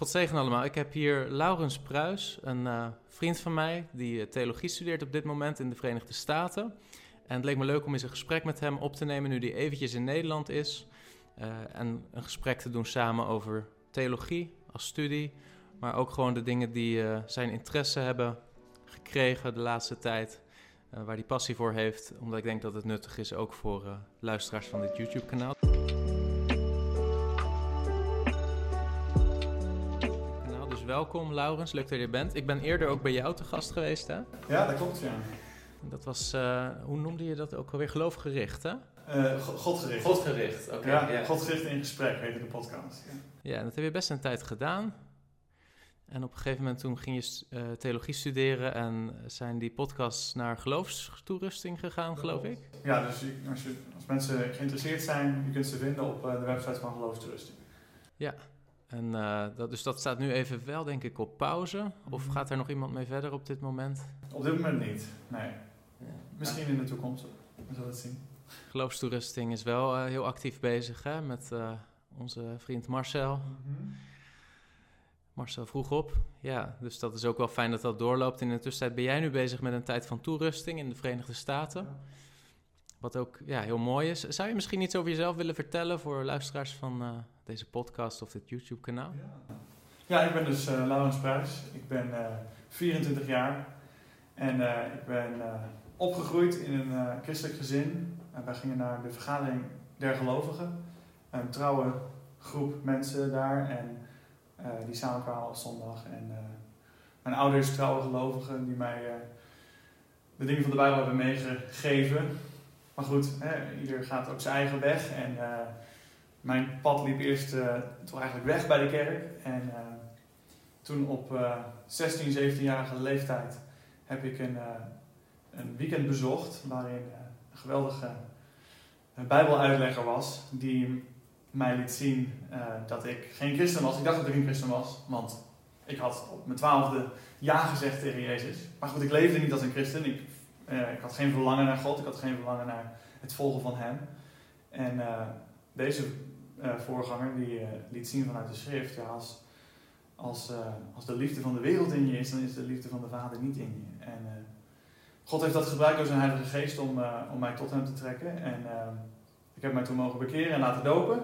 God zegen allemaal. Ik heb hier Laurens Pruis, een uh, vriend van mij die theologie studeert op dit moment in de Verenigde Staten. En het leek me leuk om eens een gesprek met hem op te nemen nu hij eventjes in Nederland is. Uh, en een gesprek te doen samen over theologie als studie, maar ook gewoon de dingen die zijn interesse hebben gekregen de laatste tijd. Waar hij passie voor heeft, omdat ik denk dat het nuttig is ook voor luisteraars van dit YouTube-kanaal. Welkom Laurens, leuk dat je er bent. Ik ben eerder ook bij jou te gast geweest, hè? Ja, dat klopt, ja. Dat was, uh, hoe noemde je dat ook alweer? Geloofgericht, hè? Uh, Godgericht. Godgericht, oké. Okay, ja, ja, Godgericht in gesprek heette de podcast. Ja. ja, en dat heb je best een tijd gedaan. En op een gegeven moment toen ging je uh, theologie studeren en zijn die podcasts naar geloofstoerusting gegaan, geloof ik? Ja, dus als, je, als mensen geïnteresseerd zijn, je kunt ze vinden op de website van geloofstoerusting. Ja, en uh, dat, dus dat staat nu even wel, denk ik, op pauze. Of Mhm. gaat er nog iemand mee verder op dit moment? Op dit moment niet, nee. Misschien in de toekomst, we zullen het zien. Geloofstoerusting is wel uh, heel actief bezig hè, met uh, onze vriend Marcel. Mhm. Marcel vroeg op. Ja, dus dat is ook wel fijn dat dat doorloopt. In de tussentijd ben jij nu bezig met een tijd van toerusting in de Verenigde Staten. Wat ook ja, heel mooi is. Zou je misschien iets over jezelf willen vertellen voor luisteraars van uh, deze podcast of dit YouTube-kanaal? Ja. ja, ik ben dus uh, Laurens Pruis. Ik ben uh, 24 jaar en ik ben opgegroeid in een christelijk gezin. wij gingen naar de vergadering der gelovigen, een trouwe groep mensen daar en die samenkwamen op zondag. En mijn ouders, trouwe gelovigen, die mij de dingen van de Bijbel hebben meegegeven. Maar goed, hè, ieder gaat ook zijn eigen weg. En uh, mijn pad liep eerst uh, toch eigenlijk weg bij de kerk. En uh, toen op 16, 17-jarige leeftijd heb ik een, een weekend bezocht. Waarin een geweldige bijbeluitlegger was. Die mij liet zien dat ik geen christen was. Ik dacht dat ik een christen was. Want ik had op mijn twaalfde ja gezegd tegen Jezus. Maar goed, ik leefde niet als een christen. Ik uh, ik had geen verlangen naar God, ik had geen verlangen naar het volgen van Hem. En uh, deze uh, voorganger die liet zien vanuit de schrift, ja, als, als, als de liefde van de wereld in je is, dan is de liefde van de Vader niet in je. En God heeft dat gebruikt door zijn Heilige Geest om, om mij tot Hem te trekken. En ik heb mij toen mogen bekeren en laten dopen.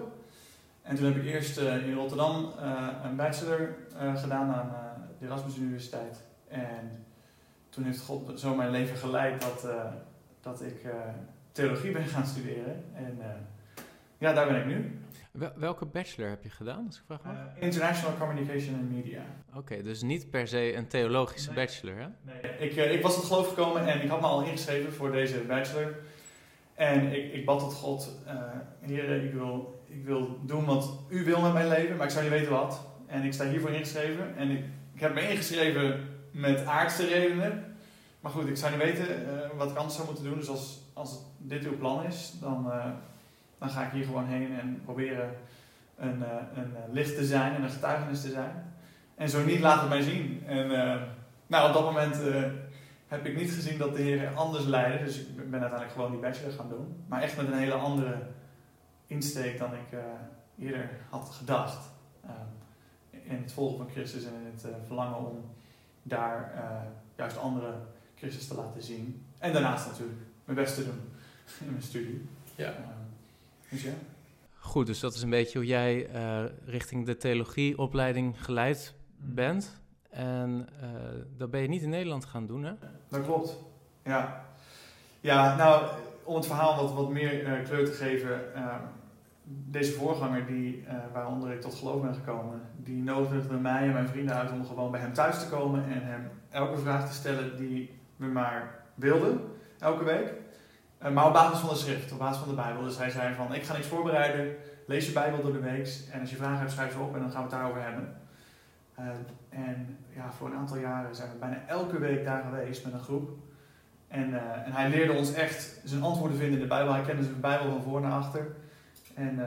En toen heb ik eerst in Rotterdam een bachelor gedaan aan de Erasmus Universiteit. En toen heeft God zo mijn leven geleid dat, uh, dat ik uh, theologie ben gaan studeren. En uh, ja, daar ben ik nu. Wel, welke bachelor heb je gedaan, als ik vraag mag? International Communication and Media. Oké, okay, dus niet per se een theologische nee. bachelor, hè? Nee, ik, ik was tot geloof gekomen en ik had me al ingeschreven voor deze bachelor. En ik, ik bad tot God, Heer, ik wil, ik wil doen wat u wil met mijn leven, maar ik zou niet weten wat. En ik sta hiervoor ingeschreven en ik, ik heb me ingeschreven met aardse redenen. Maar goed, ik zou niet weten uh, wat ik anders zou moeten doen. Dus als, als dit uw plan is, dan, uh, dan ga ik hier gewoon heen en proberen een, uh, een licht te zijn en een getuigenis te zijn. En zo niet, laat het mij zien. En nou, op dat moment heb ik niet gezien dat de Heer anders leidde. Dus ik ben uiteindelijk gewoon die bachelor gaan doen. Maar echt met een hele andere insteek dan ik eerder had gedacht. in het volgen van Christus en in het verlangen om daar juist andere Christus te laten zien. En daarnaast natuurlijk mijn best te doen in mijn studie. Ja. Uh, dus ja. Goed, dus dat is een beetje hoe jij uh, richting de theologieopleiding geleid Mm. bent. En uh, dat ben je niet in Nederland gaan doen, hè? Dat klopt. Ja. Ja, nou, om het verhaal wat, wat meer kleur te geven. Deze voorganger, die, waaronder ik tot geloof ben gekomen, die nodigde mij en mijn vrienden uit om gewoon bij hem thuis te komen en hem elke vraag te stellen die we maar wilden, elke week. Uh, maar op basis van de schrift, op basis van de Bijbel. Dus hij zei van, ik ga niks voorbereiden, lees je Bijbel door de week en als je vragen hebt, schrijf ze op en dan gaan we het daarover hebben. Uh, en ja, voor een aantal jaren zijn we bijna elke week daar geweest met een groep. En, en hij leerde ons echt zijn antwoorden vinden in de Bijbel. Hij kende zijn Bijbel van voor naar achter. En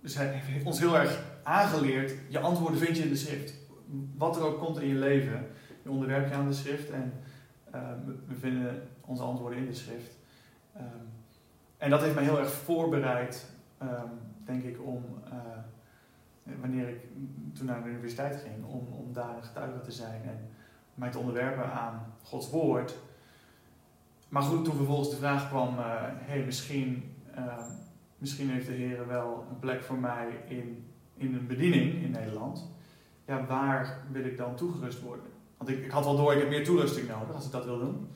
dus hij heeft ons heel erg aangeleerd, je antwoorden vind je in de schrift. Wat er ook komt in je leven, je onderwerp je aan de schrift en uh, we vinden onze antwoorden in de schrift. Um, en dat heeft mij heel erg voorbereid, um, denk ik, om, uh, wanneer ik toen naar de universiteit ging, om, om daar getuige te zijn en mij te onderwerpen aan Gods woord. Maar goed, toen vervolgens de vraag kwam, hé, hey, misschien, misschien heeft de Heer wel een plek voor mij in, in een bediening in Nederland. Ja, waar wil ik dan toegerust worden? Want ik, ik had wel door, ik heb meer toerusting nodig als ik dat wil doen.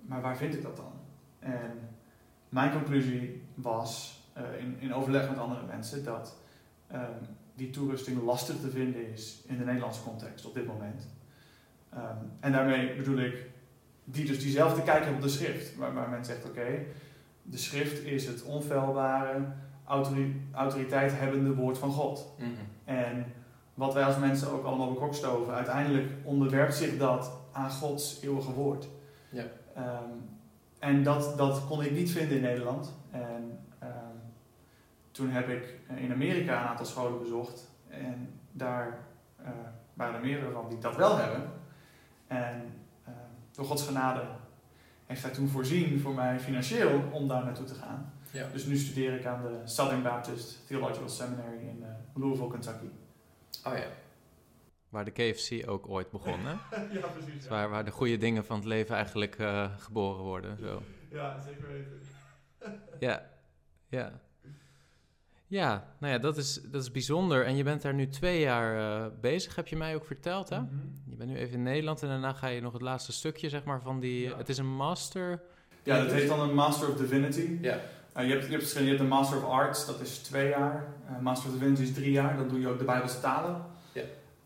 Maar waar vind ik dat dan? En mijn conclusie was, uh, in, in overleg met andere mensen, dat um, die toerusting lastig te vinden is in de Nederlandse context op dit moment. Um, en daarmee bedoel ik die dus diezelfde kijk op de schrift, waar, waar men zegt, oké, de schrift is het onfeilbare, autoriteit hebbende woord van God. Mm -hmm. En wat wij als mensen ook allemaal bekokstoven, uiteindelijk onderwerpt zich dat aan Gods eeuwige woord. Ja. Um, en dat, dat kon ik niet vinden in Nederland. En um, toen heb ik in Amerika een aantal scholen bezocht. En daar uh, waren er meerdere van die dat wel hebben. En uh, door Gods genade heeft hij toen voorzien voor mij financieel om daar naartoe te gaan. Ja. Dus nu studeer ik aan de Southern Baptist Theological Seminary in uh, Louisville, Kentucky. Oh ja. Waar de KFC ook ooit begon, hè? ja, precies. Waar, waar de goede dingen van het leven eigenlijk uh, geboren worden. Zo. Ja, zeker weten. ja, ja. Ja, nou ja, dat is, dat is bijzonder. En je bent daar nu twee jaar uh, bezig, heb je mij ook verteld, hè? Mm -hmm. Je bent nu even in Nederland en daarna ga je nog het laatste stukje, zeg maar, van die... Ja. Het is een master... Ja, dat heet dan een Master of Divinity. Ja. Uh, je, hebt, je, hebt, je hebt een Master of Arts, dat is twee jaar. Uh, Master of Divinity is drie jaar, dan doe je ook de Bijbelse talen. Ja.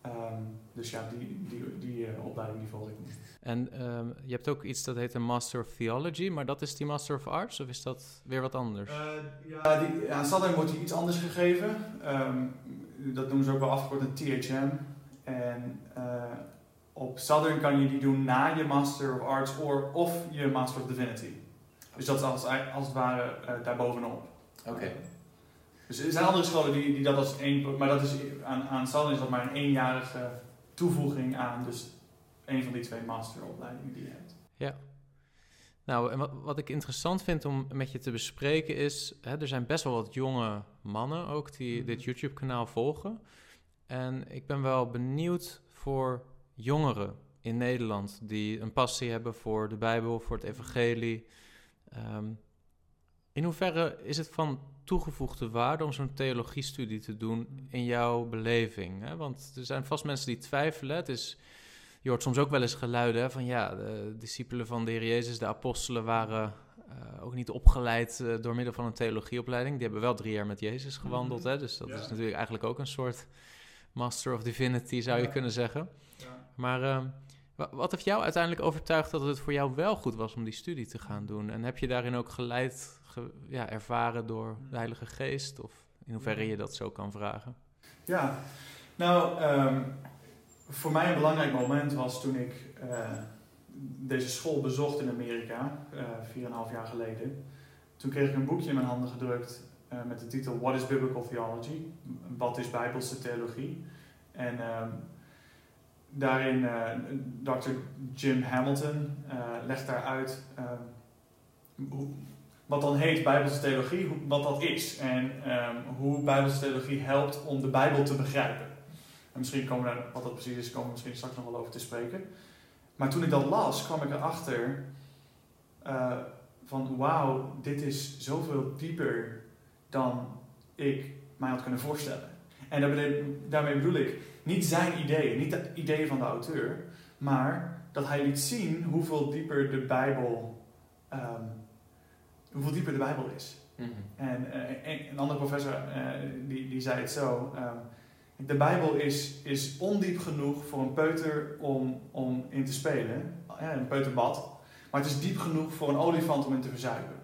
Um, dus ja, die, die, die opleiding die volg ik nu. En um, je hebt ook iets dat heet een Master of Theology, maar dat is die Master of Arts of is dat weer wat anders? Uh, ja, die, aan Southern wordt die iets anders gegeven. Um, dat noemen ze ook wel afgekort een THM. En uh, op Southern kan je die doen na je Master of Arts or, of je Master of Divinity. Dus dat is als, als het ware uh, daarbovenop. Oké. Okay. Dus er zijn andere scholen die, die dat als één... Maar dat is, aan, aan Southern is dat maar een eenjarige toevoeging aan dus een van die twee masteropleidingen die je hebt. Ja. Nou, en wat, wat ik interessant vind om met je te bespreken is... Hè, er zijn best wel wat jonge mannen ook die mm -hmm. dit YouTube-kanaal volgen. En ik ben wel benieuwd voor jongeren in Nederland... die een passie hebben voor de Bijbel, voor het evangelie... Um, in hoeverre is het van toegevoegde waarde om zo'n theologiestudie te doen in jouw beleving? Hè? Want er zijn vast mensen die twijfelen. Het is, je hoort soms ook wel eens geluiden van ja, de discipelen van de Heer Jezus, de apostelen, waren uh, ook niet opgeleid uh, door middel van een theologieopleiding. Die hebben wel drie jaar met Jezus gewandeld. Hè? Dus dat ja. is natuurlijk eigenlijk ook een soort Master of Divinity, zou ja. je kunnen zeggen. Ja. Maar uh, wat heeft jou uiteindelijk overtuigd dat het voor jou wel goed was om die studie te gaan doen? En heb je daarin ook geleid, ge, ja, ervaren door de Heilige Geest? Of in hoeverre je dat zo kan vragen? Ja, nou, um, voor mij een belangrijk moment was toen ik uh, deze school bezocht in Amerika, uh, een half jaar geleden. Toen kreeg ik een boekje in mijn handen gedrukt uh, met de titel What is Biblical Theology? Wat is Bijbelse theologie? En um, daarin, Dr. Jim Hamilton legt daaruit uh, hoe, wat dan heet Bijbelse theologie, hoe, wat dat is en um, hoe Bijbelse theologie helpt om de Bijbel te begrijpen. En misschien komen we daar, wat dat precies is, komen we misschien straks nog wel over te spreken. Maar toen ik dat las, kwam ik erachter van wauw, dit is zoveel dieper dan ik mij had kunnen voorstellen. En daarmee bedoel ik, niet zijn ideeën, niet de ideeën van de auteur, maar dat hij liet zien hoeveel dieper de Bijbel, um, hoeveel dieper de Bijbel is. Mm -hmm. En uh, een, andere professor uh, die, die zei het zo. Um, de Bijbel is, is ondiep genoeg voor een peuter om, om in te spelen, ja, een peuterbad. Maar het is diep genoeg voor een olifant om in te verzuipen.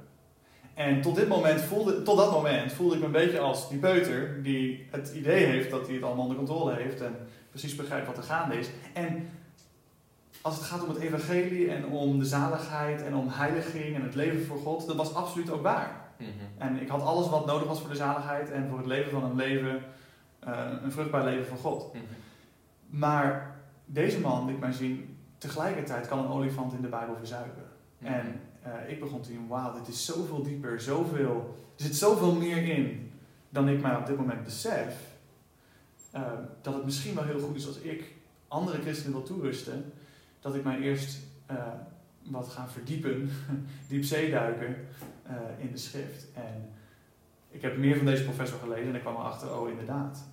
En tot, dit moment voelde, tot dat moment voelde ik me een beetje als die peuter die het idee heeft dat hij het allemaal onder controle heeft en precies begrijpt wat er gaande is. En als het gaat om het evangelie en om de zaligheid en om heiliging en het leven voor God, dat was absoluut ook waar. Mm -hmm. En ik had alles wat nodig was voor de zaligheid en voor het leven van een leven, een vruchtbaar leven voor God. Mm -hmm. Maar deze man liet mij zien, tegelijkertijd kan een olifant in de Bijbel verzuipen. Mm -hmm. En uh, ik begon te zien, wauw, dit is zoveel dieper, zoveel, er zit zoveel meer in dan ik mij op dit moment besef. ehm, dat het misschien wel heel goed is als ik andere christenen wil toerusten, dat ik mij eerst uh, wat ga verdiepen, diep zeeduiken in de schrift. En ik heb meer van deze professor gelezen en ik kwam erachter, oh inderdaad,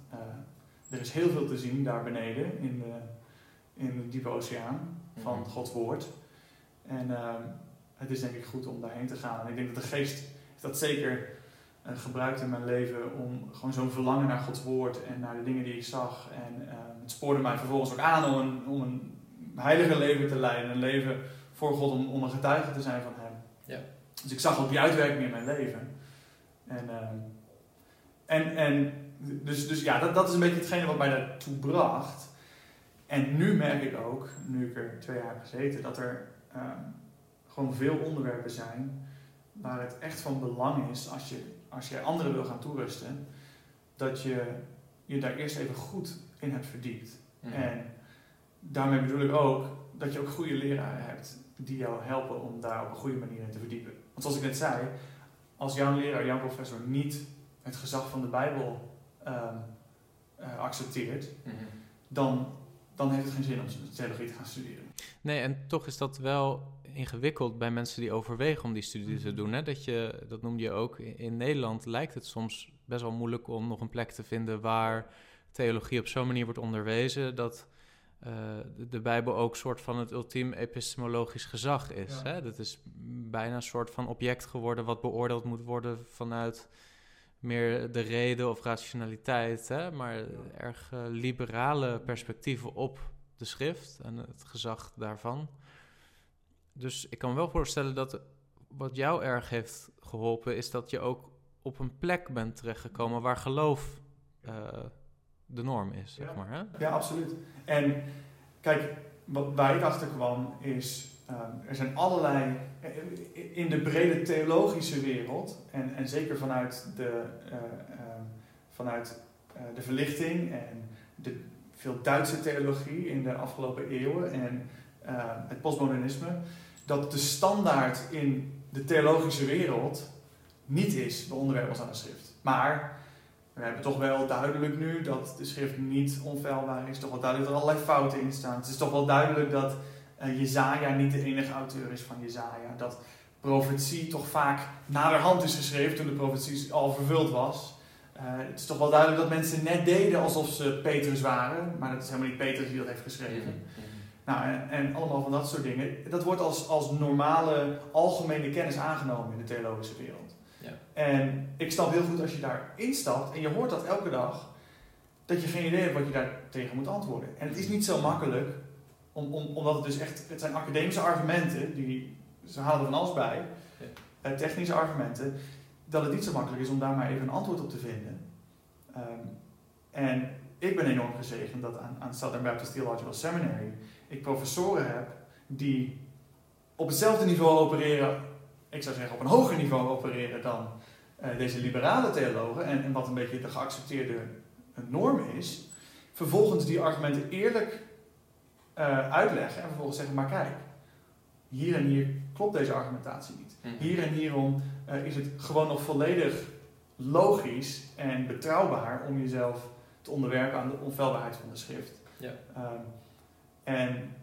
er is heel veel te zien daar beneden in de, in de diepe oceaan van mm -hmm. Gods woord. En uh, het is denk ik goed om daarheen te gaan. En ik denk dat de geest dat zeker uh, gebruikt in mijn leven om gewoon zo'n verlangen naar Gods woord en naar de dingen die ik zag. En uh, het spoorde mij vervolgens ook aan om een, om een heilige leven te leiden. Een leven voor God om, om een getuige te zijn van Hem. Ja. Dus ik zag ook die uitwerking in mijn leven. En, ehm, en, en dus, dus ja, dat, dat is een beetje hetgene wat mij daartoe bracht. En nu merk ik ook, nu ik er twee jaar heb gezeten, dat er um, gewoon veel onderwerpen zijn waar het echt van belang is als je, als je anderen wil gaan toerusten, dat je je daar eerst even goed in hebt verdiept. Mhm. En daarmee bedoel ik ook dat je ook goede leraren hebt die jou helpen om daar op een goede manier in te verdiepen. Want zoals ik net zei, als jouw leraar, jouw professor niet het gezag van de Bijbel uh, accepteert, Mhm. dan, dan heeft het geen zin om theologie te gaan studeren. Nee, en toch is dat wel ingewikkeld bij mensen die overwegen om die studie te doen. Hè? Dat, je, dat noemde je ook. In Nederland lijkt het soms best wel moeilijk om nog een plek te vinden waar theologie op zo'n manier wordt onderwezen dat uh, de, de, Bijbel ook soort van het ultiem epistemologisch gezag is. Ja. Hè? Dat is bijna een soort van object geworden wat beoordeeld moet worden vanuit meer de reden of rationaliteit, hè? maar erg uh, liberale perspectieven op de schrift en het gezag daarvan. Dus ik kan me wel voorstellen dat wat jou erg heeft geholpen, is dat je ook op een plek bent terechtgekomen waar geloof uh, de norm is, zeg Ja. maar. Hè? Ja, absoluut. En kijk, wat, waar ik achter kwam is, um, er zijn allerlei, in de brede theologische wereld, en, en zeker vanuit de, uh, uh, vanuit, uh, de verlichting en de veel Duitse theologie in de afgelopen eeuwen en het postmodernisme, dat de standaard in de theologische wereld niet is de onderwerp als aan de schrift. Maar we hebben toch wel duidelijk nu dat de schrift niet onfeilbaar is. Toch wel duidelijk dat er allerlei fouten in staan. Het is toch wel duidelijk dat uh, Jezaja niet de enige auteur is van Jezaja. Dat profetie toch vaak naderhand is geschreven toen de profetie al vervuld was. Uh, het is toch wel duidelijk dat mensen net deden alsof ze Petrus waren. Maar dat is helemaal niet Petrus die dat heeft geschreven. Mm -hmm. Nou, en, en, allemaal van dat soort dingen. Dat wordt als, als normale, algemene kennis aangenomen in de theologische wereld. Ja. En ik snap heel goed als je daar instapt en je hoort dat elke dag, dat je geen idee hebt wat je daar tegen moet antwoorden. En het is niet zo makkelijk, om, om, omdat het dus echt, het zijn academische argumenten, die, ze halen er van alles bij, ja. uh, technische argumenten, dat het niet zo makkelijk is om daar maar even een antwoord op te vinden. Um, en ik ben enorm gezegend dat aan, aan Southern Baptist Theological Seminary ik professoren heb die op hetzelfde niveau opereren, ik zou zeggen op een hoger niveau opereren dan uh, deze liberale theologen, en, en, wat een beetje de geaccepteerde norm is, vervolgens die argumenten eerlijk uh, uitleggen en vervolgens zeggen, maar kijk, hier en hier klopt deze argumentatie niet. Mhm. Hier en hierom uh, is het gewoon nog volledig logisch en betrouwbaar om jezelf te onderwerpen aan de onfeilbaarheid van de schrift. Ja. Um, en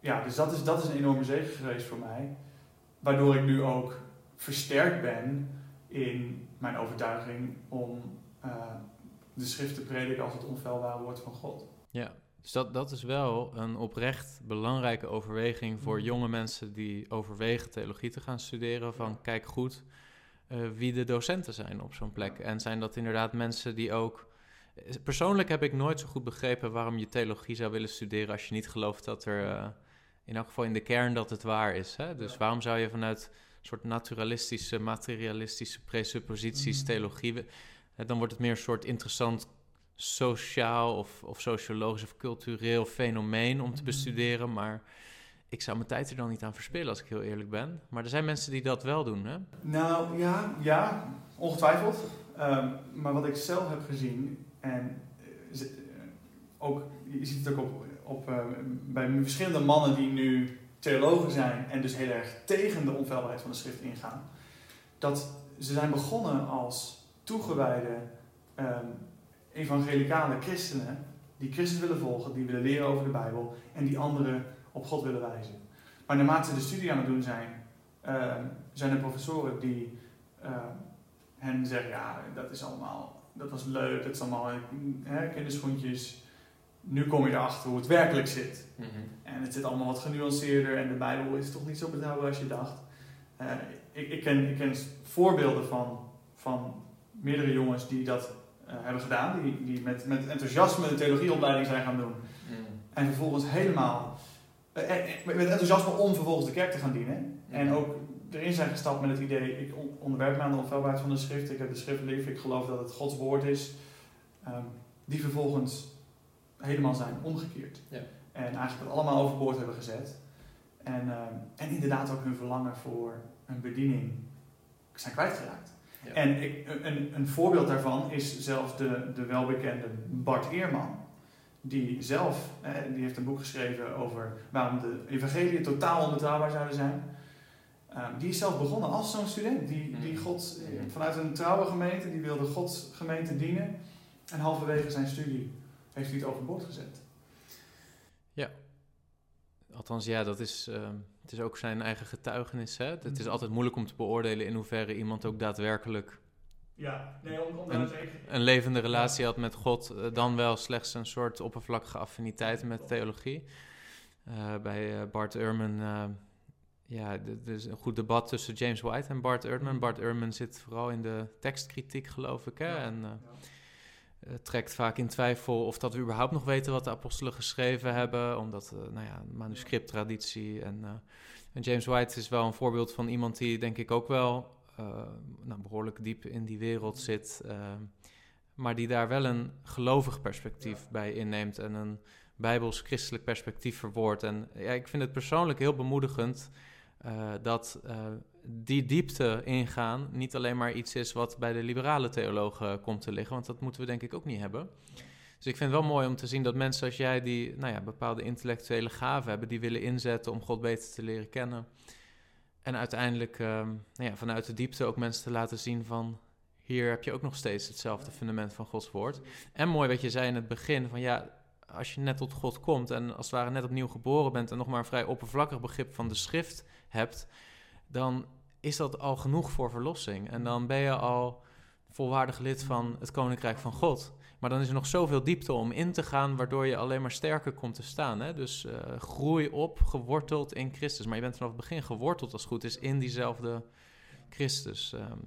ja, dus dat is, dat is een enorme zegen geweest voor mij. Waardoor ik nu ook versterkt ben in mijn overtuiging om uh, de schrift te prediken als het onfeilbare woord van God. Ja, dus dat, dat is wel een oprecht belangrijke overweging voor Mhm. jonge mensen die overwegen theologie te gaan studeren. Van kijk goed uh, wie de docenten zijn op zo'n plek. En zijn dat inderdaad mensen die ook Persoonlijk heb ik nooit zo goed begrepen waarom je theologie zou willen studeren als je niet gelooft dat er, uh, in elk geval in de kern, dat het waar is. Hè? Dus Ja. waarom zou je vanuit een soort naturalistische, materialistische presupposities Mhm. theologie, dan wordt het meer een soort interessant sociaal of, of sociologisch of cultureel fenomeen om te Mhm. bestuderen, maar ik zou mijn tijd er dan niet aan verspillen als ik heel eerlijk ben. Maar er zijn mensen die dat wel doen, hè? Nou ja, ja ongetwijfeld. Um, maar wat ik zelf heb gezien, en uh, ook, je ziet het ook op, op, uh, bij verschillende mannen die nu theologen zijn en dus heel erg tegen de onfeilbaarheid van de schrift ingaan, dat ze zijn begonnen als toegewijde um, evangelicale christenen die Christus willen volgen, die willen leren over de Bijbel en die anderen op God willen wijzen. Maar naarmate ze de studie aan het doen zijn, ehm, zijn er professoren die ehm, hen zeggen, ja, dat is allemaal, dat was leuk, dat is allemaal hè, kinderschoentjes. Nu kom je erachter hoe het werkelijk zit. Mhm. En het zit allemaal wat genuanceerder en de Bijbel is toch niet zo betrouwbaar als je dacht. Eh, ik, ik, ken, ik ken voorbeelden van, van meerdere jongens die dat hebben gedaan, die, die met, met enthousiasme de theologieopleiding zijn gaan doen. Mhm. En vervolgens helemaal, eh, eh, met enthousiasme om vervolgens de kerk te gaan dienen. En ook erin zijn gestapt met het idee, ik on- onderwerp me aan de onfeilbaarheid van de schrift, ik heb de schrift lief, ik geloof dat het Gods woord is. Ehm, die vervolgens helemaal zijn omgekeerd. Ja. En eigenlijk het allemaal overboord hebben gezet. En, ehm, en inderdaad ook hun verlangen voor een bediening zijn kwijtgeraakt. Ja. En ik, een, een voorbeeld daarvan is zelfs de, de welbekende Bart Eerman. Die zelf, die heeft een boek geschreven over waarom de evangeliën totaal onbetrouwbaar zouden zijn. Ehm, die is zelf begonnen als zo'n student. Die, die Mhm. God, eh, Mhm. vanuit een trouwe gemeente, die wilde Gods gemeente dienen. En halverwege zijn studie heeft hij het overboord gezet. Althans, ja, dat is, ehm, het is ook zijn eigen getuigenis. Hè? Het is Mhm. altijd moeilijk om te beoordelen in hoeverre iemand ook daadwerkelijk Ja, nee, om, om En- daar zeker... een levende relatie had met God, eh, dan wel slechts een soort oppervlakkige affiniteit met theologie. Eh, bij eh, Bart Ehrman, eh, ja, er is een goed debat tussen James White en Bart Ehrman. Bart Ehrman zit vooral in de tekstkritiek, geloof ik, hè? Ja, en ja. Eh, trekt vaak in twijfel of dat we überhaupt nog weten wat de apostelen geschreven hebben, omdat, eh, nou ja, manuscripttraditie en, eh, en James White is wel een voorbeeld van iemand die denk ik ook wel nou, behoorlijk diep in die wereld zit, maar die daar wel een gelovig perspectief Ja. bij inneemt en een bijbels-christelijk perspectief verwoordt. En ja, ik vind het persoonlijk heel bemoedigend dat die diepte ingaan niet alleen maar iets is wat bij de liberale theologen komt te liggen, want dat moeten we denk ik ook niet hebben. Dus ik vind het wel mooi om te zien dat mensen als jij die nou ja, bepaalde intellectuele gaven hebben, die willen inzetten om God beter te leren kennen. En uiteindelijk ehm, nou ja, vanuit de diepte ook mensen te laten zien van hier heb je ook nog steeds hetzelfde fundament van Gods woord. En mooi wat je zei in het begin van ja, als je net tot God komt en als het ware net opnieuw geboren bent en nog maar een vrij oppervlakkig begrip van de schrift hebt, dan is dat al genoeg voor verlossing. En dan ben je al volwaardig lid van het Koninkrijk van God. Maar dan is er nog zoveel diepte om in te gaan, waardoor je alleen maar sterker komt te staan. Hè? Dus eh, groei op, geworteld in Christus. Maar je bent vanaf het begin geworteld, als het goed is, in diezelfde Christus. Ehm,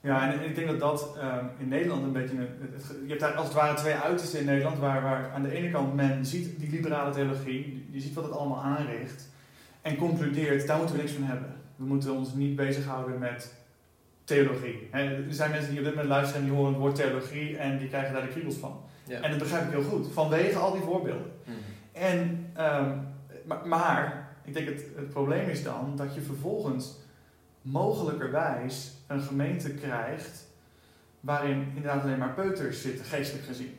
Ja, en ik denk dat dat ehm, in Nederland een beetje... Je hebt daar als het ware twee uitersten in Nederland... Waar, waar aan de ene kant men ziet die liberale theologie... je ziet wat het allemaal aanricht... en concludeert, daar moeten we niks van hebben. We moeten ons niet bezighouden met theologie. Er zijn mensen die op dit moment luisteren... en die horen het woord theologie... en die krijgen daar de kriebels van. ja. En dat begrijp ik heel goed, vanwege al die voorbeelden. En, ehm, maar, maar ik denk het, het probleem is dan dat je vervolgens mogelijkerwijs een gemeente krijgt waarin inderdaad alleen maar peuters zitten, geestelijk gezien.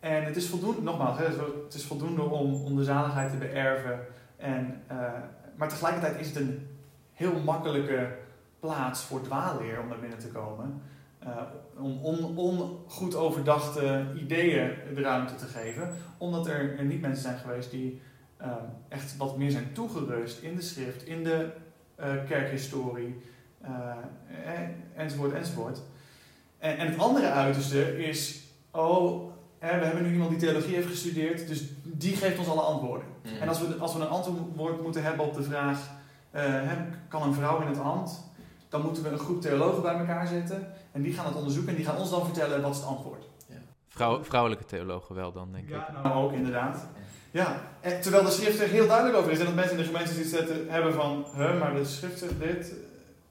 En het is voldoende, nogmaals, het is voldoende om, om de zaligheid te beërven. En, eh, maar tegelijkertijd is het een heel makkelijke plaats voor dwaalleer om naar binnen te komen. Eh, om on, ongoed overdachte ideeën de ruimte te geven. Omdat er, er niet mensen zijn geweest die eh, echt wat meer zijn toegerust in de schrift, in de eh, kerkhistorie, enzovoort, enzovoort. En, en het andere uiterste is, oh, hè, we hebben nu iemand die theologie heeft gestudeerd, dus die geeft ons alle antwoorden. En als we, als we een antwoord moeten hebben op de vraag, kan een vrouw in het ambt? Dan moeten we een groep theologen bij elkaar zetten en die gaan het onderzoeken en die gaan ons dan vertellen wat is het antwoord. Vrouw, vrouwelijke theologen wel dan, denk ik. Ja, nou ook inderdaad. Ja, en terwijl de schrift er heel duidelijk over is en dat mensen in de gemeente iets zetten, hebben van, huh, maar de schrift zegt dit,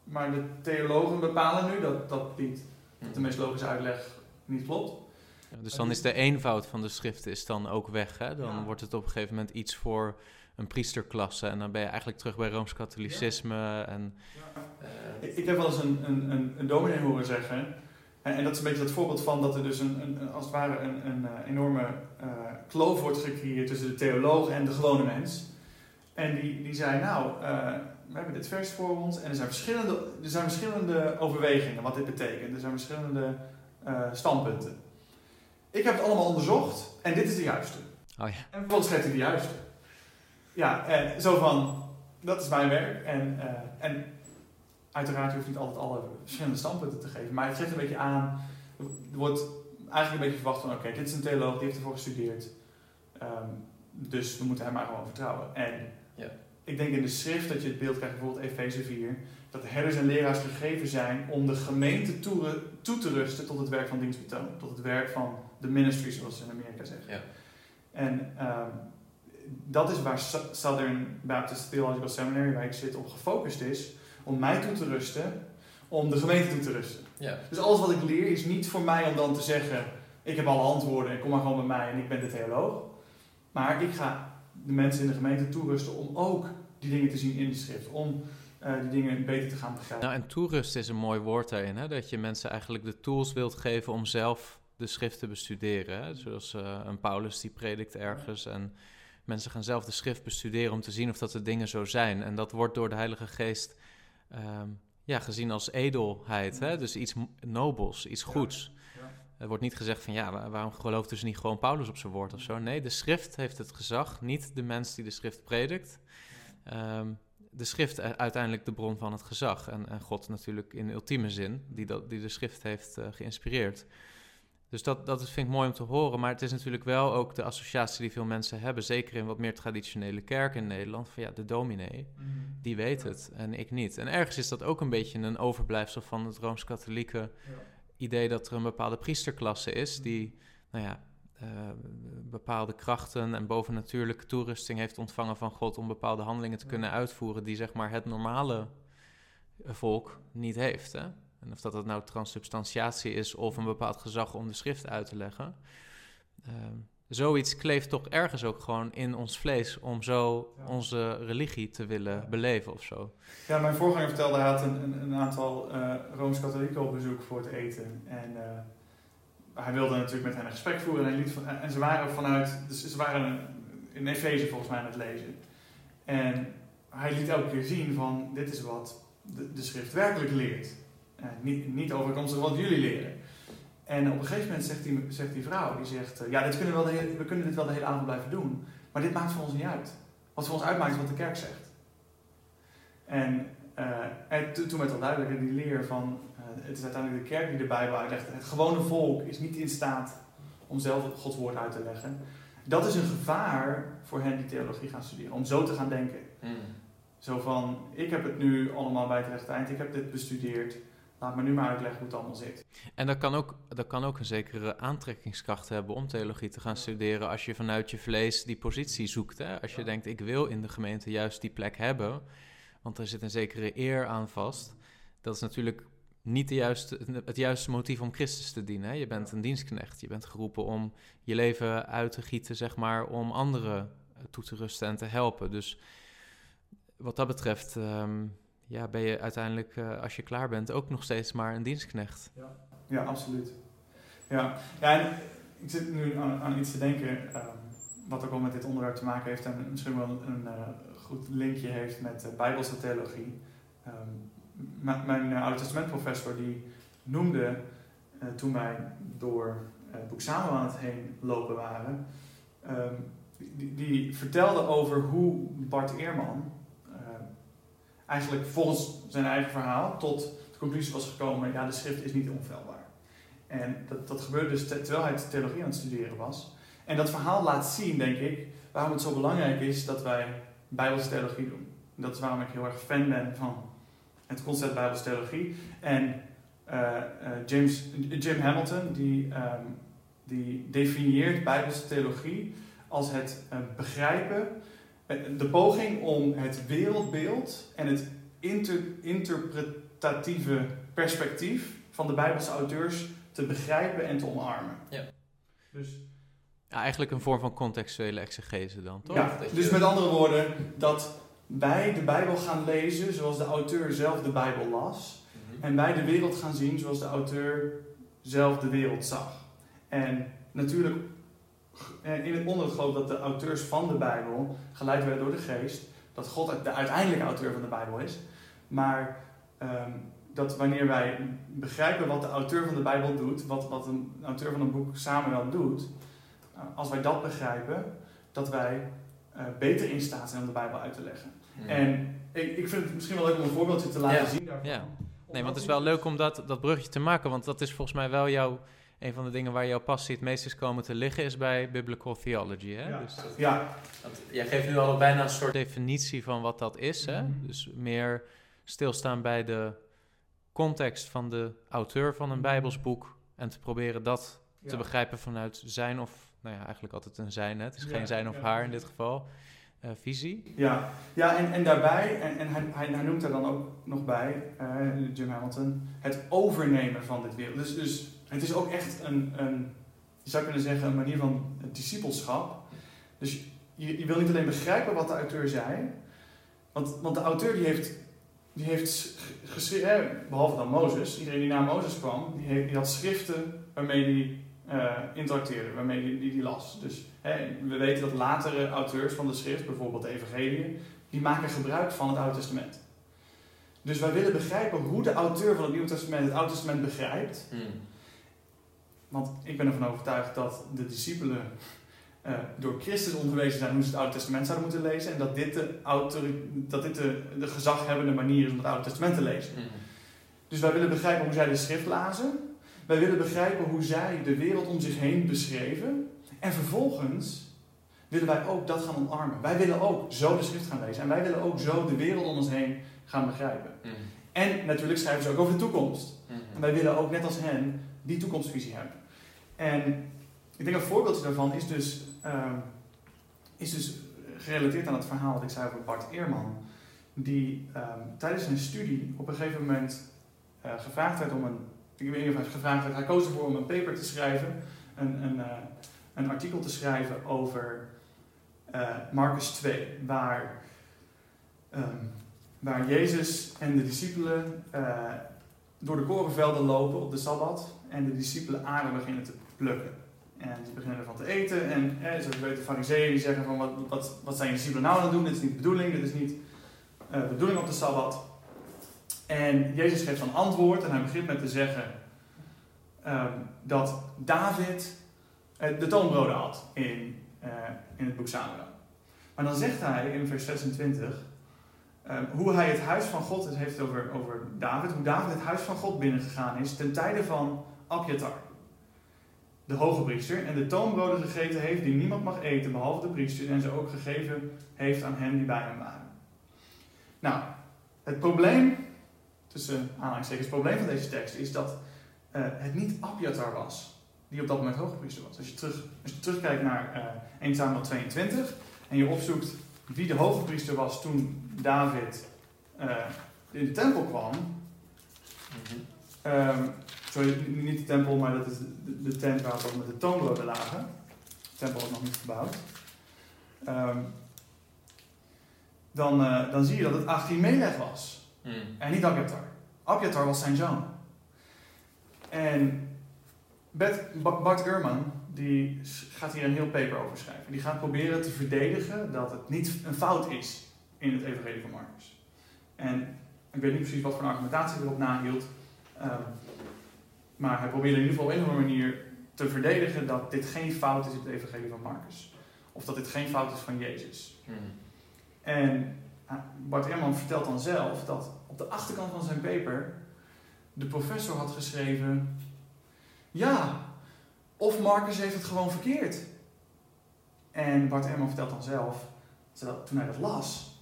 maar de theologen bepalen nu dat dat niet, dat de meest logische uitleg niet klopt. Ja, dus dan is de eenvoud van de schriften is dan ook weg. Hè? Dan Ja. wordt het op een gegeven moment iets voor een priesterklasse. En dan ben je eigenlijk terug bij Rooms-Katholicisme. En, Ik, ik heb wel eens een, een, een, een dominee horen zeggen, en, en dat is een beetje dat voorbeeld van dat er dus een, een, als het ware een, een eh, enorme eh, kloof wordt gecreëerd tussen de theoloog en de gewone mens. En die, die zei, nou, eh, we hebben dit vers voor ons en er zijn verschillende, er zijn verschillende overwegingen wat dit betekent. Er zijn verschillende eh, standpunten. ik heb het allemaal onderzocht en dit is de juiste. Oh ja. En vervolgens geeft hij de juiste. Ja, en zo van, dat is mijn werk. En, eh, en uiteraard je hoeft niet altijd alle verschillende standpunten te geven. Maar het geeft een beetje aan, er wordt eigenlijk een beetje verwacht van, oké, dit is een theoloog, die heeft ervoor gestudeerd. Ehm, dus we moeten hem maar gewoon vertrouwen. En Ja. ik denk in de schrift dat je het beeld krijgt, bijvoorbeeld Efeze 4, dat de herders en leraars gegeven zijn om de gemeente toe, toe te rusten tot het werk van dienstbetoon. Tot het werk van de ministry, zoals ze in Amerika zeggen. Ja. En ehm, dat is waar Southern Baptist Theological Seminary, waar ik zit, op gefocust is. Om mij toe te rusten, om de gemeente toe te rusten. Ja. Dus alles wat ik leer is niet voor mij om dan te zeggen: ik heb alle antwoorden en kom maar gewoon bij mij en ik ben de theoloog. Maar ik ga de mensen in de gemeente toerusten om ook die dingen te zien in de schrift. Om eh, die dingen beter te gaan begrijpen. Nou, en toerust is een mooi woord daarin, hè? dat je mensen eigenlijk de tools wilt geven om zelf de schrift te bestuderen. Hè? Zoals eh, een Paulus die predikt ergens en mensen gaan zelf de schrift bestuderen om te zien of dat de dingen zo zijn. En dat wordt door de Heilige Geest ehm, ja, gezien als edelheid, hè? dus iets nobels, iets goeds. Ja. Er wordt niet gezegd van ja, wa- waarom gelooft dus niet gewoon Paulus op zijn woord of zo? Nee, de schrift heeft het gezag, niet de mens die de schrift predikt. Ehm, de schrift is uiteindelijk de bron van het gezag. En, en God natuurlijk in ultieme zin, die, dat, die de schrift heeft eh, geïnspireerd. Dus dat, dat vind ik mooi om te horen. Maar het is natuurlijk wel ook de associatie die veel mensen hebben, zeker in wat meer traditionele kerken in Nederland, van ja, de dominee, die weet het en ik niet. En ergens is dat ook een beetje een overblijfsel van het Rooms-Katholieke idee dat er een bepaalde priesterklasse is die, nou ja, eh, bepaalde krachten en bovennatuurlijke toerusting heeft ontvangen van God om bepaalde handelingen te Ja. kunnen uitvoeren die zeg maar het normale volk niet heeft. Hè? En of dat het nou transsubstantiatie is of een bepaald gezag om de schrift uit te leggen. Ehm, zoiets kleeft toch ergens ook gewoon in ons vlees om zo Ja. onze religie te willen Ja. beleven of zo. Ja, mijn voorganger vertelde, hij had een, een, een aantal eh, Rooms-Katholieken op bezoek voor het eten. En eh, hij wilde natuurlijk met hen een gesprek voeren. En, hij liet van, en ze waren vanuit, dus ze waren in Efeze volgens mij aan het lezen. En hij liet elke keer zien van, dit is wat de, de schrift werkelijk leert. Eh, niet, niet overkomstig wat jullie leren. En op een gegeven moment zegt die, zegt die vrouw, die zegt, eh, ja, dit kunnen we, wel de hele, we kunnen dit wel de hele avond blijven doen. Maar dit maakt voor ons niet uit. Wat voor ons uitmaakt is wat de kerk zegt. En, eh, en to- toen werd al duidelijk in die leer van, het is uiteindelijk de kerk die de Bijbel uitlegt. Het gewone volk is niet in staat om zelf Gods woord uit te leggen. Dat is een gevaar voor hen die theologie gaan studeren, om zo te gaan denken. Hmm. Zo van, ik heb het nu allemaal bij het rechte eind, ik heb dit bestudeerd, laat me nu maar uitleggen hoe het allemaal zit. En dat kan, ook, dat kan ook een zekere aantrekkingskracht hebben om theologie te gaan studeren als je vanuit je vlees die positie zoekt. Hè? Als je Ja. denkt, ik wil in de gemeente juist die plek hebben, want er zit een zekere eer aan vast. Dat is natuurlijk niet de juiste, het juiste motief om Christus te dienen. Hè? Je bent een dienstknecht, je bent geroepen om je leven uit te gieten, zeg maar, om anderen toe te rusten en te helpen. Dus wat dat betreft... ehm, ja, ben je uiteindelijk, eh, als je klaar bent, ook nog steeds maar een dienstknecht. Ja, absoluut. Ja, ja en ik zit nu aan, aan iets te denken, ehm, wat ook wel met dit onderwerp te maken heeft en misschien wel een, eh, goed linkje heeft met eh, bijbelse theologie. Ehm, mijn uh, Oude Testament professor die noemde, eh, toen wij door eh, het boek Samuel aan het heen lopen waren, ehm, die, die vertelde over hoe Bart Eerman eh, eigenlijk volgens zijn eigen verhaal tot de conclusie was gekomen, ja, de schrift is niet onfeilbaar. En dat, dat gebeurde dus te- terwijl hij theologie aan het studeren was. En dat verhaal laat zien, denk ik, waarom het zo belangrijk is dat wij Bijbelse theologie doen. En dat is waarom ik heel erg fan ben van het concept Bijbelse theologie. En eh, eh, James, Jim Hamilton, die, ehm, die definieert Bijbelse theologie als het eh, begrijpen, de poging om het wereldbeeld en het inter, interpretatieve perspectief van de Bijbelse auteurs te begrijpen en te omarmen. Ja. Dus, Ja, eigenlijk een vorm van contextuele exegese dan, toch? ja, dus met andere woorden, dat wij de Bijbel gaan lezen zoals de auteur zelf de Bijbel las. Mhm. En wij de wereld gaan zien zoals de auteur zelf de wereld zag. En natuurlijk, eh, in het onder het geloof dat de auteurs van de Bijbel geleid werden door de geest, dat God de uiteindelijke auteur van de Bijbel is. Maar ehm, dat wanneer wij begrijpen wat de auteur van de Bijbel doet, wat, wat een auteur van een boek Samuel doet, uh, als wij dat begrijpen, dat wij uh, beter in staat zijn om de Bijbel uit te leggen. Hmm. En ik, ik vind het misschien wel leuk om een voorbeeldje te laten Ja, zien daarvan. Ja. Nee, want het is wel leuk om dat, dat bruggetje te maken, want dat is volgens mij wel jouw, een van de dingen waar jouw passie het meest is komen te liggen, is bij biblical theology. Hè? Ja. Dus Ja, want jij geeft nu al bijna een soort definitie van wat dat is. Hè? Mhm. Dus meer stilstaan bij de context van de auteur van een Bijbelsboek en te proberen dat te begrijpen vanuit zijn of, nou ja, eigenlijk altijd een zijn. Hè? Het is Ja, geen zijn of ja. haar in dit geval. eh, visie. Ja, ja en, en daarbij, en, en hij, hij, hij noemt er dan ook nog bij, eh, Jim Hamilton, het overnemen van dit wereld. Dus, dus het is ook echt een, een, je zou kunnen zeggen, een manier van discipelschap. Dus je, je wil niet alleen begrijpen wat de auteur zei, want, want de auteur die heeft, die heeft geschreven, behalve dan Mozes, iedereen die na Mozes kwam, die, heeft, die had schriften waarmee hij eh, interacteerde, waarmee die, die las. Dus hè, we weten dat latere auteurs van de schrift, bijvoorbeeld de evangeliën, die maken gebruik van het Oude Testament. Dus wij willen begrijpen hoe de auteur van het Nieuwe Testament het Oude Testament begrijpt. Want ik ben ervan overtuigd dat de discipelen eh, door Christus onderwezen zijn hoe ze het Oude Testament zouden moeten lezen. En dat dit de, dat dit de, de gezaghebbende manier is om het Oude Testament te lezen. Dus wij willen begrijpen hoe zij de schrift lazen. Wij willen begrijpen hoe zij de wereld om zich heen beschreven. En vervolgens willen wij ook dat gaan omarmen. Wij willen ook zo de schrift gaan lezen. En wij willen ook zo de wereld om ons heen gaan begrijpen. En natuurlijk schrijven ze ook over de toekomst. En wij willen ook, net als hen, die toekomstvisie hebben. En ik denk een voorbeeldje daarvan is dus, ehm, is dus gerelateerd aan het verhaal dat ik zei over Bart Eerman. Die ehm, tijdens zijn studie op een gegeven moment eh, gevraagd werd om een. Ik weet niet of hij gevraagd werd, hij koos ervoor om een paper te schrijven. Een, een, eh, een artikel te schrijven over eh Marcus 2. Waar, ehm, waar Jezus en de discipelen door de korenvelden lopen op de Sabbat. En de discipelen aarde beginnen te plukken. En ze beginnen ervan te eten. En zoals je weet, de fariseeën die zeggen van wat, wat, wat zijn je discipelen nou aan het doen? Dit is niet de bedoeling, dit is niet eh, de bedoeling op de Sabbat. En Jezus geeft dan antwoord en hij begint met te zeggen ehm, dat David eh, de toonbroden had in, eh, in het boek Samuel. Maar dan zegt hij in vers 26 ehm, hoe hij het huis van God, het heeft over, over David, hoe David het huis van God binnengegaan is ten tijde van Abjatar, de hoge priester, en de toonbroden gegeten heeft die niemand mag eten behalve de priester en ze ook gegeven heeft aan hen die bij hem waren. Nou, het probleem, tussen aanhalingstekens, het probleem van deze tekst is dat eh, het niet Abjatar was, die op dat moment hoge priester was. Als je, terug, als je terugkijkt naar eh 1 Samuel 22 en je opzoekt wie de hoge priester was toen David eh, in de tempel kwam, Ehm, sorry, niet de tempel, maar dat is de, de tent waar we met de toonbroden lagen. De tempel was nog niet gebouwd. Ehm, dan, eh, dan zie je dat het Achimelech was. En niet Abjatar. Abjatar was zijn zoon. En Bart Ehrman die gaat hier een heel paper over schrijven. Die gaat proberen te verdedigen dat het niet een fout is in het evangelie van Marcus. En ik weet niet precies wat voor argumentatie erop nahield. Ehm, maar hij probeerde in ieder geval op een of andere manier te verdedigen dat dit geen fout is in het evangelie van Marcus. Of dat dit geen fout is van Jezus. En ah, Bart Ehrman vertelt dan zelf dat op de achterkant van zijn paper de professor had geschreven: Ja, of Marcus heeft het gewoon verkeerd. En Bart Ehrman vertelt dan zelf, dat toen hij dat las,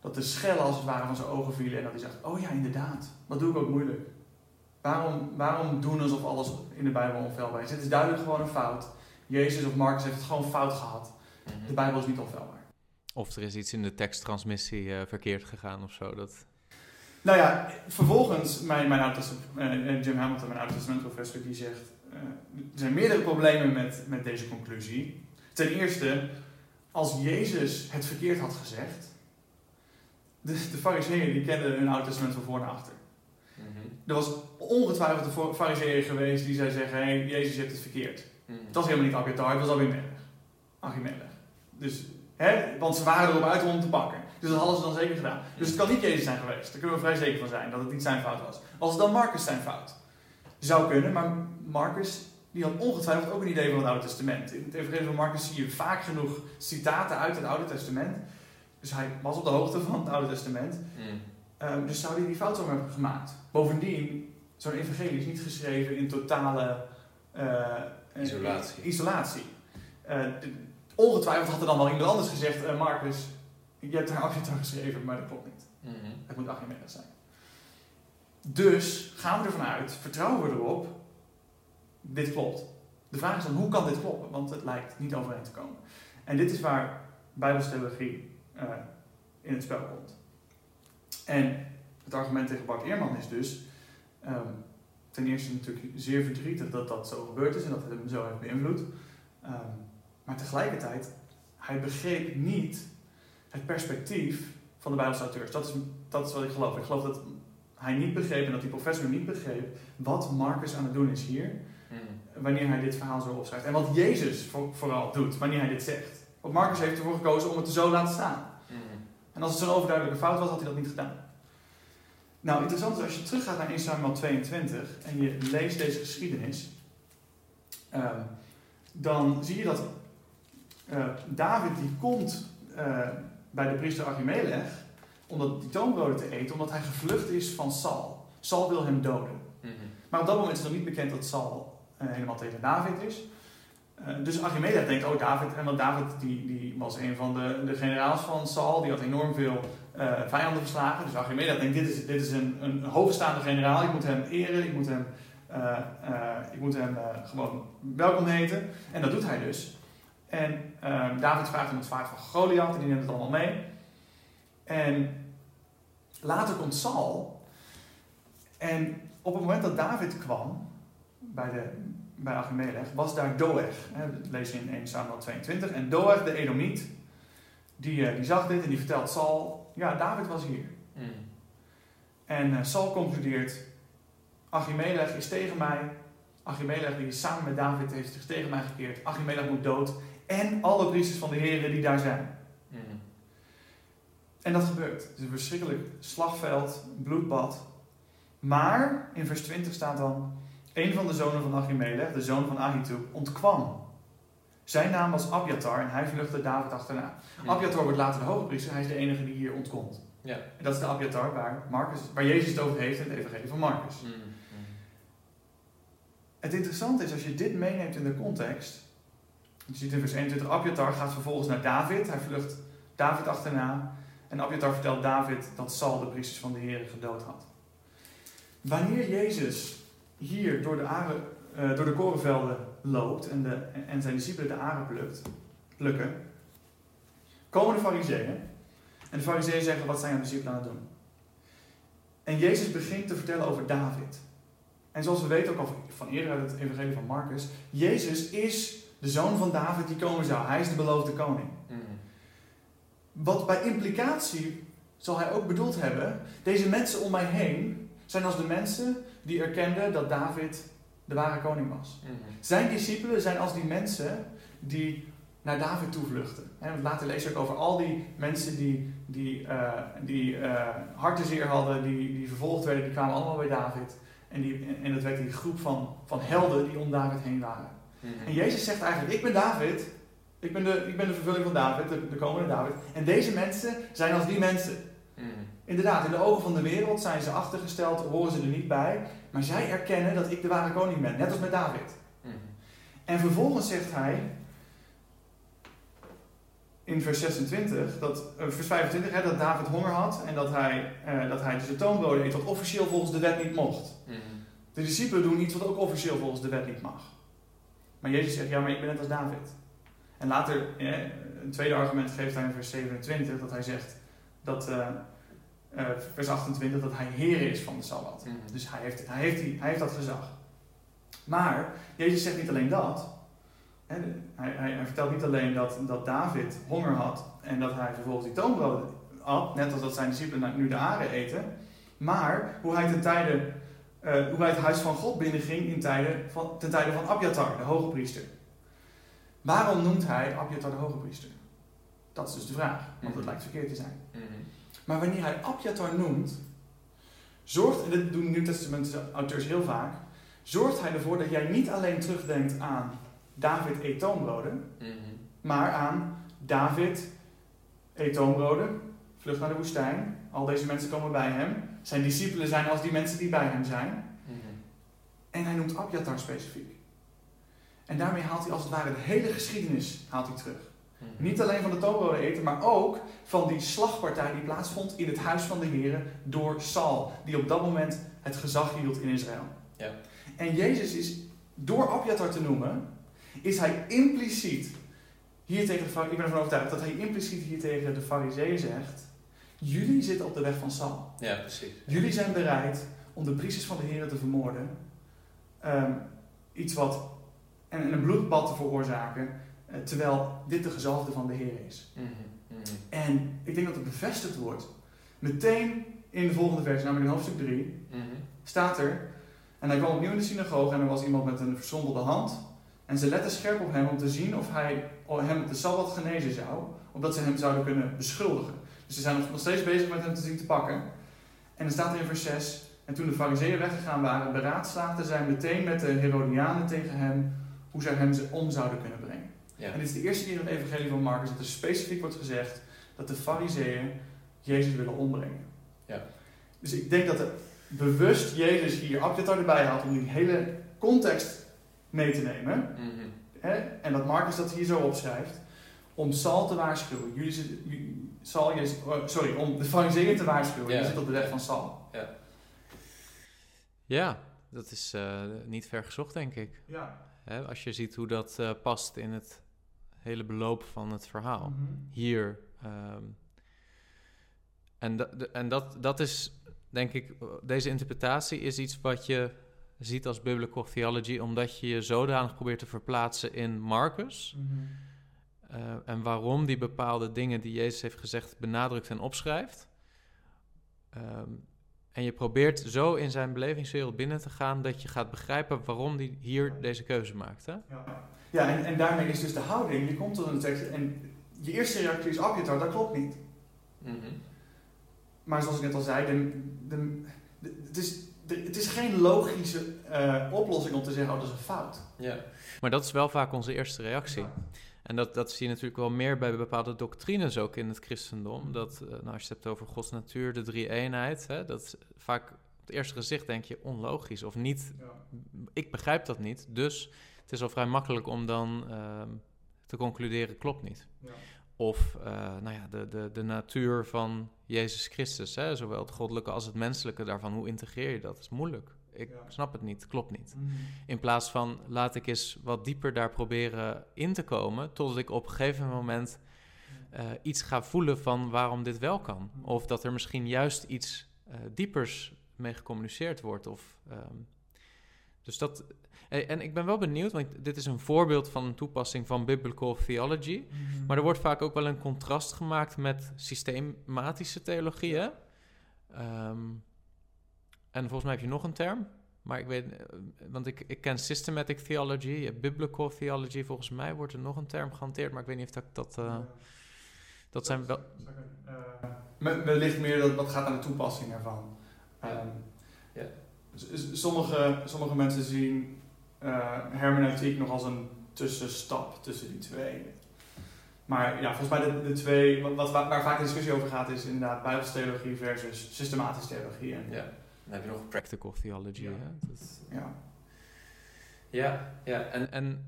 dat de schellen als het ware van zijn ogen vielen en dat hij zegt: Oh ja, inderdaad, dat doe ik ook moeilijk. Waarom, waarom doen alsof alles in de Bijbel onfeilbaar is? Het is duidelijk gewoon een fout. Jezus of Marcus heeft het gewoon fout gehad. De Bijbel is niet onfeilbaar. Of er is iets in de teksttransmissie eh, verkeerd gegaan of zo. Dat... Nou ja, vervolgens, mijn, mijn oud eh, Jim Hamilton, mijn oud-testamentprofessor, die zegt... er zijn meerdere problemen met, met deze conclusie. Ten eerste, als Jezus het verkeerd had gezegd... De, de fariseeën die kenden hun testament van voor naar achter. Er was ongetwijfeld een fariseeër geweest die zou zeggen... Hé, hey, Jezus heeft het verkeerd. Het was helemaal niet Abiatar, het was Abimelech. Achimelech. Dus Hè? Want ze waren erop uit om hem te pakken. Dus dat hadden ze dan zeker gedaan. Dus het kan niet Jezus zijn geweest. Daar kunnen we vrij zeker van zijn dat het niet zijn fout was. Was het dan Marcus zijn fout? Zou kunnen, maar Marcus die had ongetwijfeld ook een idee van het Oude Testament. In het Evangelie van Marcus zie je vaak genoeg citaten uit het Oude Testament. Dus hij was op de hoogte van het Oude Testament. Mm. Ehm, dus zou hij die fout zo hebben gemaakt. Bovendien, zo'n evangelie is niet geschreven in totale eh, Isolatie. isolatie. Eh, de- ongetwijfeld had er dan wel iemand anders gezegd, eh, Marcus, je hebt daar Archimedes geschreven, maar dat klopt niet. Mhm. Het moet Archimedes zijn. Dus gaan we ervan uit, vertrouwen we erop, dit klopt. De vraag is dan, hoe kan dit kloppen? Want het lijkt niet overeen te komen. En dit is waar Bijbelstheologie eh in het spel komt. En het argument tegen Bart Eerman is dus, ehm, ten eerste natuurlijk zeer verdrietig dat dat zo gebeurd is en dat het hem zo heeft beïnvloed. Ehm, maar tegelijkertijd, hij begreep niet het perspectief van de Bijbelse auteurs. Dat is, dat is wat ik geloof. Ik geloof dat hij niet begreep en dat die professor niet begreep wat Marcus aan het doen is hier, Mhm. wanneer hij dit verhaal zo opschrijft. En wat Jezus voor- vooral doet, wanneer hij dit zegt. Want Marcus heeft ervoor gekozen om het zo te laten staan. En als het zo'n overduidelijke fout was, had hij dat niet gedaan. Nou, interessant is als je teruggaat naar 1 Samuel 22 en je leest deze geschiedenis, ehm, dan zie je dat eh, David die komt eh, bij de priester Achimelech om die toonbroden te eten, omdat hij gevlucht is van Saul. Saul wil hem doden. Mhm. Maar op dat moment is nog niet bekend dat Saul eh, helemaal tegen David is. Eh, dus Achimelech denkt, oh David, en want David die, die was een van de, de generaals van Saul, die had enorm veel eh, vijanden verslagen. Dus Achimelech denkt, dit is, dit is een, een hoogstaande generaal, ik moet hem eren, ik moet hem, eh, ik moet hem gewoon welkom heten. En dat doet hij dus. En David vraagt om het zwaard van Goliath en die neemt het allemaal mee. En later komt Saul. En op het moment dat David kwam bij, de, bij Achimelech, was daar Doeg. Dat lees je in 1 Samuel 22. En Doeg, de Edomite, die, eh, die zag dit en die vertelt Saul, ja, David was hier. Mhm. En eh, Saul concludeert, Achimelech is tegen mij. Achimelech die is samen met David heeft zich tegen mij gekeerd. Achimelech moet dood. En alle priesters van de heren die daar zijn. Mhm. En dat gebeurt. Het is een verschrikkelijk slagveld, bloedbad. Maar in vers 20 staat dan: een van de zonen van Achimelech, de zoon van Ahitub, ontkwam. Zijn naam was Abiatar en hij vluchtte David achterna. Mhm. Abiatar wordt later de hoge priester, hij is de enige die hier ontkomt. Ja. En dat is de Abiatar waar, Marcus, waar Jezus het over heeft in het evangelie van Marcus. Mhm. Het interessante is als je dit meeneemt in de context. Je ziet in vers 21, Abiatar gaat vervolgens naar David. Hij vlucht David achterna. En Abiatar vertelt David dat Saul de priesters van de Heer gedood had. Wanneer Jezus hier door de, aren, eh, door de korenvelden loopt en, de, en zijn discipelen de aren plukt, plukken, komen de fariseeën. En de fariseeën zeggen, wat zijn jouw discipelen aan het doen? En Jezus begint te vertellen over David. En zoals we weten ook al van eerder uit het evangelie van Marcus, Jezus is de zoon van David die komen zou. Hij is de beloofde koning. Mhm. Wat bij implicatie zal hij ook bedoeld hebben, deze mensen om mij heen zijn als de mensen die erkenden dat David de ware koning was. Mhm. Zijn discipelen zijn als die mensen die naar David toevluchten. Want later lees je ook over al die mensen die, die, eh die eh, hartenzeer hadden, die, die vervolgd werden, die kwamen allemaal bij David. En, die, en dat werd die groep van, van helden die om David heen waren. Mhm. En Jezus zegt eigenlijk, ik ben David. Ik ben de, ik ben de vervulling van David, de, de komende David. En deze mensen zijn als die mensen. Inderdaad, in de ogen van de wereld zijn ze achtergesteld, horen ze er niet bij. Maar zij erkennen dat ik de ware koning ben, net als met David. Mhm. En vervolgens zegt hij in vers 26, dat, eh, vers 25, hè, dat David honger had en dat hij, eh, dat hij dus de toonbroden eet, wat officieel volgens de wet niet mocht. Mhm. De discipelen doen iets wat ook officieel volgens de wet niet mag. Maar Jezus zegt, ja, maar ik ben net als David. En later, eh, een tweede argument geeft hij in vers 27, dat hij zegt dat, eh, eh, vers 28, dat hij Heer is van de Sabbat. Mhm. Dus hij heeft, hij, heeft die, hij heeft dat gezag. Maar Jezus zegt niet alleen dat. Hè, hij, hij, hij vertelt niet alleen dat, dat David honger had en dat hij vervolgens die toonbroden at, net als dat zijn discipelen nu de aren eten. Maar hoe hij ten tijde, eh, hoe hij het huis van God binnenging in tijden van, ten tijde van Abiatar, de hoge priester. Waarom noemt hij Abiatar de hoge priester? Dat is dus de vraag, want Mhm. dat lijkt verkeerd te zijn. Mhm. Maar wanneer hij Abjatar noemt, zorgt, en dit doen Nieuw Testament auteurs heel vaak, zorgt hij ervoor dat jij niet alleen terugdenkt aan David eet toonbroden, Mhm. maar aan David eet toonbroden, vlucht naar de woestijn, al deze mensen komen bij hem, zijn discipelen zijn als die mensen die bij hem zijn, Mhm. en hij noemt Abjatar specifiek. En daarmee haalt hij als het ware de hele geschiedenis haalt hij terug. Mhm. Niet alleen van de toonbroden eten, maar ook van die slagpartij die plaatsvond in het huis van de Heer door Saul, die op dat moment het gezag hield in Israël. Ja. En Jezus is, door Abjatar te noemen, is hij impliciet hier tegen de ik ben ervan overtuigd dat hij impliciet hier tegen de fariseeën zegt, jullie zitten op de weg van Saul. Ja, precies. Jullie zijn bereid om de priesters van de Heer te vermoorden. Ehm, iets wat. En, en een bloedbad te veroorzaken. Eh, terwijl dit de gezalfde van de Heer is. Mhm. Mhm. En ik denk dat het bevestigd wordt. Meteen in de volgende vers, namelijk in hoofdstuk 3, Mhm. staat er. En hij kwam opnieuw in de synagoge en er was iemand met een verzondelde hand. En ze letten scherp op hem om te zien of hij hem op de Sabbat genezen zou. Opdat ze hem zouden kunnen beschuldigen. Dus ze zijn nog steeds bezig met hem te zien te pakken. En dan staat er in vers 6. En toen de fariseeën weggegaan waren, beraadslaagden zij meteen met de Herodianen tegen hem hoe zij hem om zouden kunnen brengen. Ja. En dit is de eerste keer in het evangelie van Marcus dat er specifiek wordt gezegd dat de fariseeën Jezus willen ombrengen. Ja. Dus ik denk dat er bewust Jezus hier Abjatar erbij haalt om die hele context mee te nemen. Mhm. Hè? En dat Marcus dat hier zo opschrijft. Om Saul te waarschuwen. Jullie Jezus- oh, sorry, om de fariseeën te waarschuwen. Ja. Je zit op de weg van Saul. Ja, dat is eh, niet ver gezocht, denk ik. Ja. Hè, als je ziet hoe dat eh, past in het hele beloop van het verhaal. Mhm. Hier. ehm, en da- de- en dat, dat is, denk ik, eh, deze interpretatie is iets wat je ziet als biblical theology, omdat je je zodanig probeert te verplaatsen in Marcus. Mhm. eh, en waarom die bepaalde dingen die Jezus heeft gezegd benadrukt en opschrijft. Ehm, en je probeert zo in zijn belevingswereld binnen te gaan dat je gaat begrijpen waarom hij hier deze keuze maakt. Hè? Ja, ja en, en daarmee is dus de houding. Je komt tot een tekst en je eerste reactie is Abjatar, dat klopt niet. Mhm. Maar zoals ik net al zei, de, de, de- het, is, de- het is geen logische eh, oplossing om te zeggen, oh dat is een fout. Ja. Maar dat is wel vaak onze eerste reactie. Ja. En dat, dat zie je natuurlijk wel meer bij bepaalde doctrines ook in het christendom. Dat, eh, nou, als je het hebt over Gods natuur, de drie-eenheid, hè, dat is vaak op het eerste gezicht denk je onlogisch of niet. Ik begrijp dat niet, dus het is al vrij makkelijk om dan ehm, te concluderen, klopt niet. Ja. Of eh, nou ja, de, de, de natuur van Jezus Christus, hè, zowel het goddelijke als het menselijke daarvan, hoe integreer je dat? Dat is moeilijk. Ik Ja. snap het niet, klopt niet. Mhm. In plaats van laat ik eens wat dieper daar proberen in te komen, totdat ik op een gegeven moment eh, iets ga voelen van waarom dit wel kan. Of dat er misschien juist iets eh, diepers mee gecommuniceerd wordt. Of, ehm, dus dat. eh, En ik ben wel benieuwd, want dit is een voorbeeld van een toepassing van biblical theology. Mhm. Maar er wordt vaak ook wel een contrast gemaakt met systematische theologie. Hè? En volgens mij heb je nog een term. Maar ik weet, eh, want ik, ik ken systematic theology, je hebt biblical theology. Volgens mij wordt er nog een term gehanteerd, maar ik weet niet of dat. dat, eh, dat zijn wel. Me- wellicht meer dat wat gaat naar de toepassing ervan. Ehm, Ja. sommige, sommige mensen zien eh, hermeneutiek nog als een tussenstap tussen die twee. Maar ja, volgens mij de, de twee, wat, waar vaak de discussie over gaat, is inderdaad bijbelstheologie versus systematische theologie. En, Ja. Dan heb je nog Practical theology. Ja. Hè? Ja. Ja, ja. En, en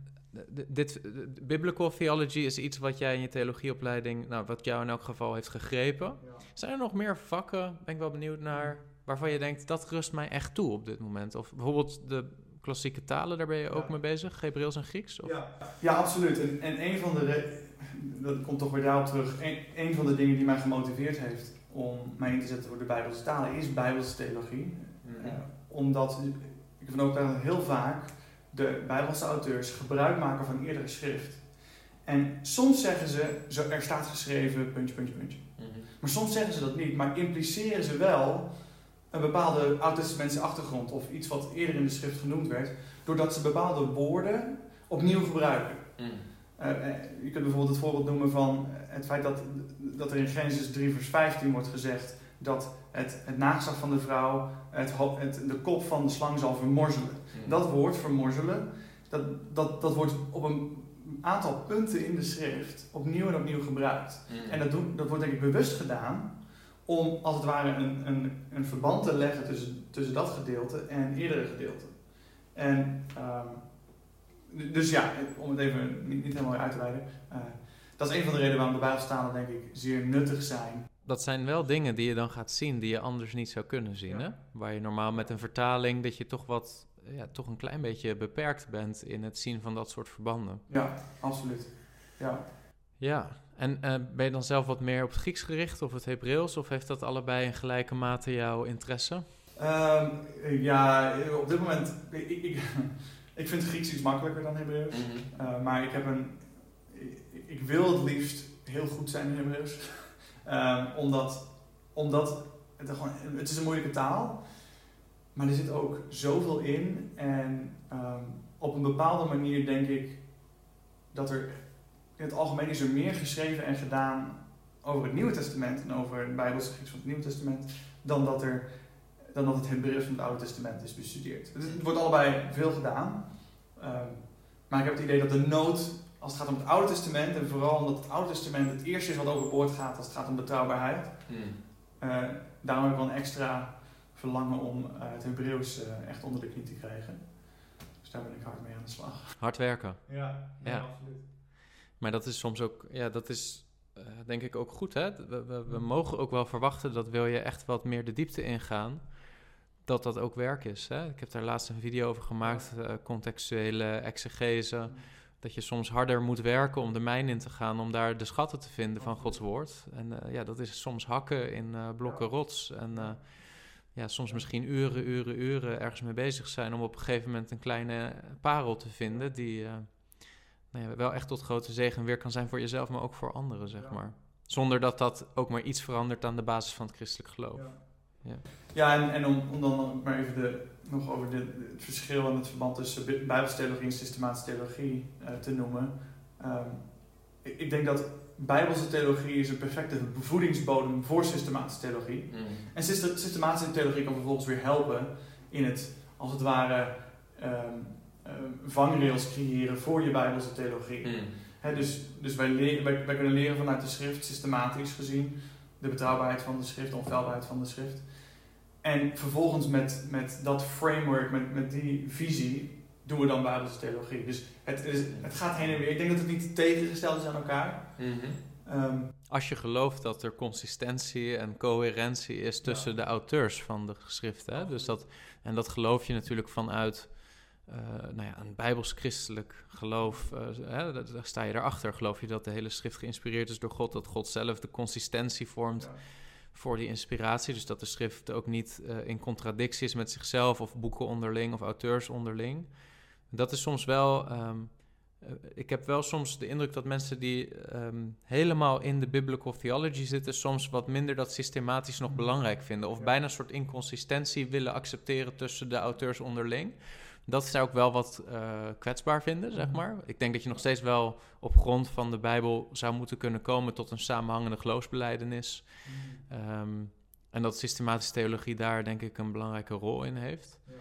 dit, biblical theology is iets wat jij in je theologieopleiding, nou, wat jou in elk geval heeft gegrepen. Zijn er nog meer vakken, ben ik wel benieuwd naar, waarvan je denkt, dat rust mij echt toe op dit moment? Of bijvoorbeeld de klassieke talen, daar ben je ook Ja. mee bezig, Hebreeuws en Grieks? Of? Ja, ja absoluut. En, en een van de, dat komt toch weer daarop terug, een, een van de dingen die mij gemotiveerd heeft om mij in te zetten voor de Bijbelse talen is Bijbelse theologie. Mhm. Eh, omdat ik ben ook dat heel vaak de Bijbelse auteurs gebruik maken van eerdere schrift. En soms zeggen ze, zo, er staat geschreven, puntje, puntje, puntje. Mhm. Maar soms zeggen ze dat niet, maar impliceren ze wel een bepaalde oud-testamentische achtergrond of iets wat eerder in de schrift genoemd werd, doordat ze bepaalde woorden opnieuw gebruiken. Mhm. Eh, eh, je kunt bijvoorbeeld het voorbeeld noemen van het feit dat, dat er in Genesis 3 vers 15 wordt gezegd dat het, het nageslacht van de vrouw het, het, de kop van de slang zal vermorzelen. Mm. Dat woord vermorzelen, dat, dat, dat wordt op een aantal punten in de schrift opnieuw en opnieuw gebruikt. Mm. En dat, doen, dat wordt denk ik bewust gedaan om als het ware een, een, een verband te leggen tussen, tussen dat gedeelte en eerdere gedeelten. En ehm, dus ja, om het even niet, niet helemaal uit te wijden. eh, dat is een van de redenen waarom de Bijbelstalen denk ik zeer nuttig zijn. Dat zijn wel dingen die je dan gaat zien die je anders niet zou kunnen zien. Ja. Hè? Waar je normaal met een vertaling dat je toch wat, ja, toch een klein beetje beperkt bent in het zien van dat soort verbanden. Ja, absoluut. Ja. Ja, en eh, ben je dan zelf wat meer op het Grieks gericht of het Hebreeuws? Of heeft dat allebei in gelijke mate jouw interesse? Ehm, ja, op dit moment, ik, ik, ik vind Grieks iets makkelijker dan Hebreeuws. Mhm. Uh, maar ik heb een. Ik, wil het liefst heel goed zijn in Hebreeuws. Ehm, omdat omdat het, gewoon, het is een moeilijke taal. Maar er zit ook zoveel in. En ehm, op een bepaalde manier denk ik dat er in het algemeen is er meer geschreven en gedaan over het Nieuwe Testament en over het Bijbelse Grieks van het Nieuwe Testament dan dat, er, dan dat het Hebreeuws van het Oude Testament is bestudeerd. Het, het wordt allebei veel gedaan. Ehm, maar ik heb het idee dat de nood, als het gaat om het Oude Testament, en vooral omdat het Oude Testament het eerste is wat overboord gaat als het gaat om betrouwbaarheid, Mm. eh, daarom heb ik wel een extra verlangen om eh, het Hebreeuws eh, echt onder de knie te krijgen. Dus daar ben ik hard mee aan de slag. Hard werken. Ja, Ja. absoluut. Maar dat is soms ook, ja, dat is eh, denk ik ook goed. Hè? We, we, we mogen ook wel verwachten dat wil je echt wat meer de diepte ingaan, dat dat ook werk is. Hè? Ik heb daar laatst een video over gemaakt, eh, contextuele exegese. Dat je soms harder moet werken om de mijn in te gaan, om daar de schatten te vinden van Gods woord. En eh, ja, dat is soms hakken in eh, blokken rots. En eh, ja, soms misschien uren, uren, uren ergens mee bezig zijn om op een gegeven moment een kleine parel te vinden die nou ja, wel echt tot grote zegen weer kan zijn voor jezelf, maar ook voor anderen, zeg maar. Zonder dat dat ook maar iets verandert aan de basis van het christelijk geloof. Ja, Ja. en, en om, om dan maar even de, nog over de, het verschil en het verband tussen Bi- Bijbelse theologie en systematische theologie eh, te noemen. Ehm, ik, ik denk dat Bijbelse theologie is een perfecte bevoedingsbodem voor systematische theologie. Mm. En syste- systematische theologie kan vervolgens weer helpen in het, als het ware, ehm, vangrails creëren voor je Bijbelse theologie. Mm. Dus dus wij, wij, wij kunnen leren vanuit de schrift, systematisch gezien, de betrouwbaarheid van de schrift, de onfeilbaarheid van de schrift. En vervolgens met, met dat framework, met, met die visie, doen we dan Bijbelse theologie. Dus het, is, het gaat heen en weer. Ik denk dat het niet tegengesteld is aan elkaar. Mhm. Ehm, Als je gelooft dat er consistentie en coherentie is tussen Ja. de auteurs van de geschriften. Hè? Dus dat, en dat geloof je natuurlijk vanuit eh, nou ja, een bijbels-christelijk geloof. eh, hè? Daar daar sta je erachter. Geloof je dat de hele schrift geïnspireerd is door God, dat God zelf de consistentie vormt ja. Voor die inspiratie. Dus dat de schrift ook niet eh, in contradictie is met zichzelf of boeken onderling of auteurs onderling. Dat is soms wel. ehm, eh, ik heb wel soms de indruk dat mensen die ehm, helemaal in de biblical theology zitten, soms wat minder dat systematisch nog belangrijk vinden. Of Ja. bijna een soort inconsistentie willen accepteren tussen de auteurs onderling. Dat zou ik wel wat eh, kwetsbaar vinden, zeg Mhm. maar. Ik denk dat je nog steeds wel op grond van de Bijbel zou moeten kunnen komen tot een samenhangende geloofsbeleidenis. Ehm, en dat systematische theologie daar denk ik een belangrijke rol in heeft. Ja.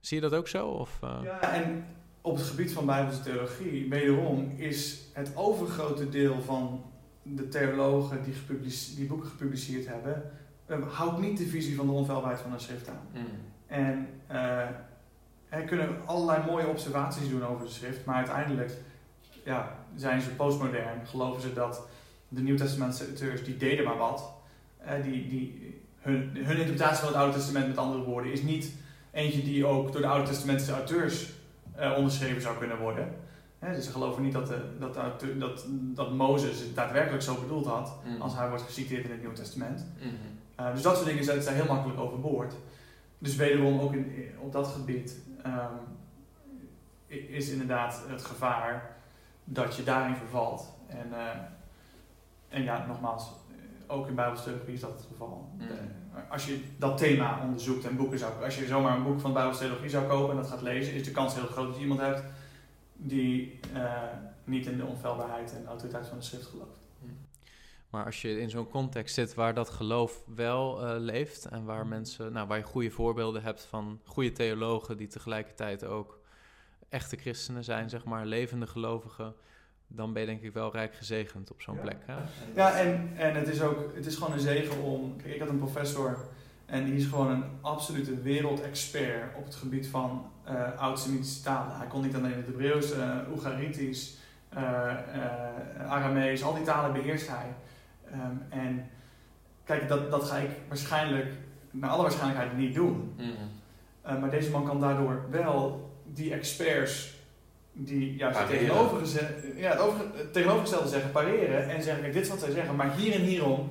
Zie je dat ook zo? Of, eh? Ja, en op het gebied van Bijbelse theologie, wederom, is het overgrote deel van de theologen die, gepublice- die boeken gepubliceerd hebben, eh, houdt niet de visie van de onfeilbaarheid van de schrift aan. Mm. En eh er kunnen allerlei mooie observaties doen over de schrift, maar uiteindelijk ja, zijn ze postmodern. Geloven ze dat de Nieuwtestamentse auteurs, die deden maar wat. Eh, die, die, hun, hun interpretatie van het Oude Testament, met andere woorden, is niet eentje die ook door de Oude Testamentische auteurs eh, onderschreven zou kunnen worden. Hè, dus ze geloven niet dat, de, dat, de dat, dat Mozes het daadwerkelijk zo bedoeld had, Mm. als hij wordt geciteerd in het Nieuwe Testament. Mhm. Uh, dus dat soort dingen zijn, zijn heel makkelijk overboord. Dus wederom ook in, op dat gebied ehm, is inderdaad het gevaar dat je daarin vervalt. En, eh, en ja, nogmaals, ook in Bijbelse theologie is dat het geval. Mm. Als je dat thema onderzoekt en boeken zou... Als je zomaar een boek van Bijbelse theologie zou kopen en dat gaat lezen... is de kans heel groot dat je iemand hebt die eh, niet in de onfeilbaarheid en autoriteit van de schrift gelooft. Maar als je in zo'n context zit waar dat geloof wel eh, leeft en waar mensen, nou, waar je goede voorbeelden hebt van goede theologen die tegelijkertijd ook echte christenen zijn, zeg maar, levende gelovigen, dan ben je denk ik wel rijk gezegend op zo'n Ja. plek. Hè? Ja, en, en het is ook het is gewoon een zegen om. Kijk, ik had een professor en die is gewoon een absolute wereldexpert op het gebied van eh oud-Semitische talen. Hij kon niet alleen het Hebreeuws, eh Oegaritisch, eh eh, Aramees, al die talen beheerst hij. Ehm, en kijk, dat, dat ga ik waarschijnlijk, naar alle waarschijnlijkheid, niet doen. Mhm. Uh, maar deze man kan daardoor wel die experts die juist het tegenovergezelde, ja, het, over, het tegenovergestelde zeggen, pareren en zeggen: kijk, dit is wat zij zeggen, maar hier en hierom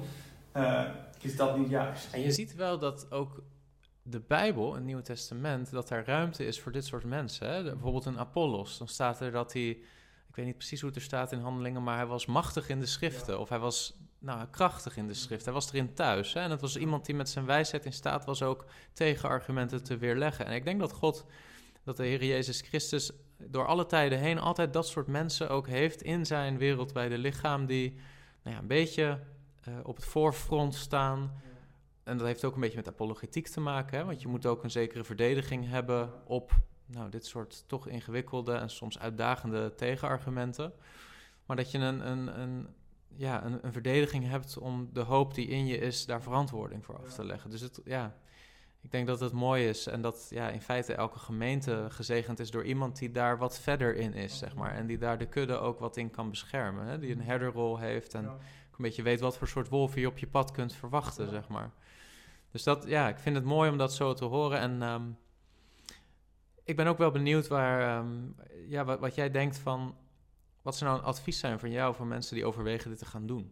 eh, is dat niet juist. En je ziet wel dat ook de Bijbel, het Nieuwe Testament, dat daar ruimte is voor dit soort mensen. Hè? Bijvoorbeeld een Apollos, dan staat er dat hij, ik weet niet precies hoe het er staat in handelingen, maar hij was machtig in de schriften. Of hij was nou, krachtig in de schrift. Hij was erin thuis. Hè? En het was iemand die met zijn wijsheid in staat was ook tegenargumenten te weerleggen. En ik denk dat God, dat de Heer Jezus Christus door alle tijden heen altijd dat soort mensen ook heeft in zijn wereld bij de lichaam die nou ja, een beetje eh, op het voorfront staan. En dat heeft ook een beetje met apologetiek te maken, hè? want je moet ook een zekere verdediging hebben op nou, dit soort toch ingewikkelde en soms uitdagende tegenargumenten. Maar dat je een, een, een, ja, een, een verdediging hebt om de hoop die in je is, daar verantwoording voor af te leggen. Dus het, ja, ik denk dat het mooi is en dat ja, in feite elke gemeente gezegend is door iemand die daar wat verder in is, zeg maar. En die daar de kudde ook wat in kan beschermen. Hè? Die een herderrol heeft en ook een beetje weet wat voor soort wolf je op je pad kunt verwachten, zeg maar. Dus dat, ja, ik vind het mooi om dat zo te horen. En ehm, ik ben ook wel benieuwd waar, ehm, ja, wat, wat jij denkt van, wat zou nou een advies zijn van jou voor mensen die overwegen dit te gaan doen?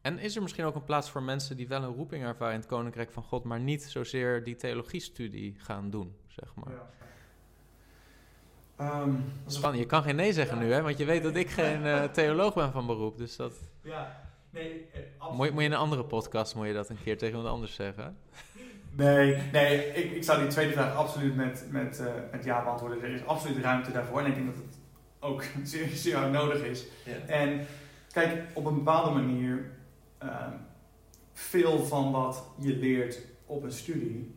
En is er misschien ook een plaats voor mensen die wel een roeping ervaren in het Koninkrijk van God, maar niet zozeer die theologiestudie gaan doen, zeg maar? Ja. Ehm. Je kan geen nee zeggen nu, hè? Want je weet dat ik geen eh, theoloog ben van beroep. Dus dat ja, nee, eh, absoluut. moet je, moet je in een andere podcast moet je dat een keer tegen iemand anders zeggen. Nee, nee ik, ik zou die tweede vraag absoluut met, met, eh, met ja beantwoorden. Er is absoluut ruimte daarvoor. En ik denk dat het ook zeer, zeer hard nodig is. Ja. En kijk, op een bepaalde manier, ehm, veel van wat je leert op een studie,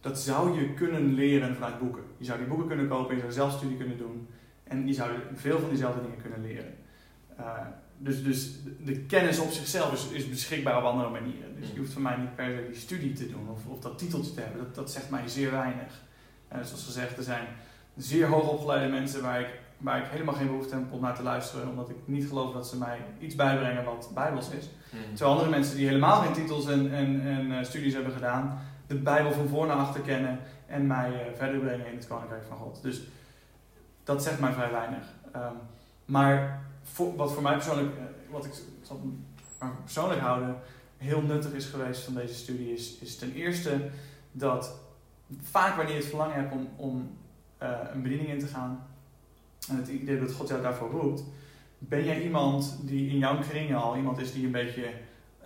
dat zou je kunnen leren vanuit boeken. Je zou die boeken kunnen kopen, je zou zelf studie kunnen doen en je zou veel van diezelfde dingen kunnen leren. Eh, dus, dus de- kennis op zichzelf is, is beschikbaar op andere manieren. Dus je hoeft van mij niet per se die studie te doen of, of dat titeltje te hebben. Dat, dat zegt mij zeer weinig. En zoals gezegd, er zijn zeer hoogopgeleide mensen waar ik, waar ik helemaal geen behoefte heb om naar te luisteren, omdat ik niet geloof dat ze mij iets bijbrengen wat bijbels is. Mhm. Terwijl andere mensen die helemaal geen titels en, en, en eh, studies hebben gedaan, de Bijbel van voor naar achter kennen en mij eh, verder brengen in het Koninkrijk van God. Dus dat zegt mij vrij weinig. Ehm, maar voor, wat voor mij persoonlijk, eh, wat ik zal maar persoonlijk houden, heel nuttig is geweest van deze studie, is, is ten eerste dat vaak wanneer je het verlangen hebt om, om een bediening in te gaan, en het idee dat God jou daarvoor roept, ben jij iemand die in jouw kringen al iemand is die een beetje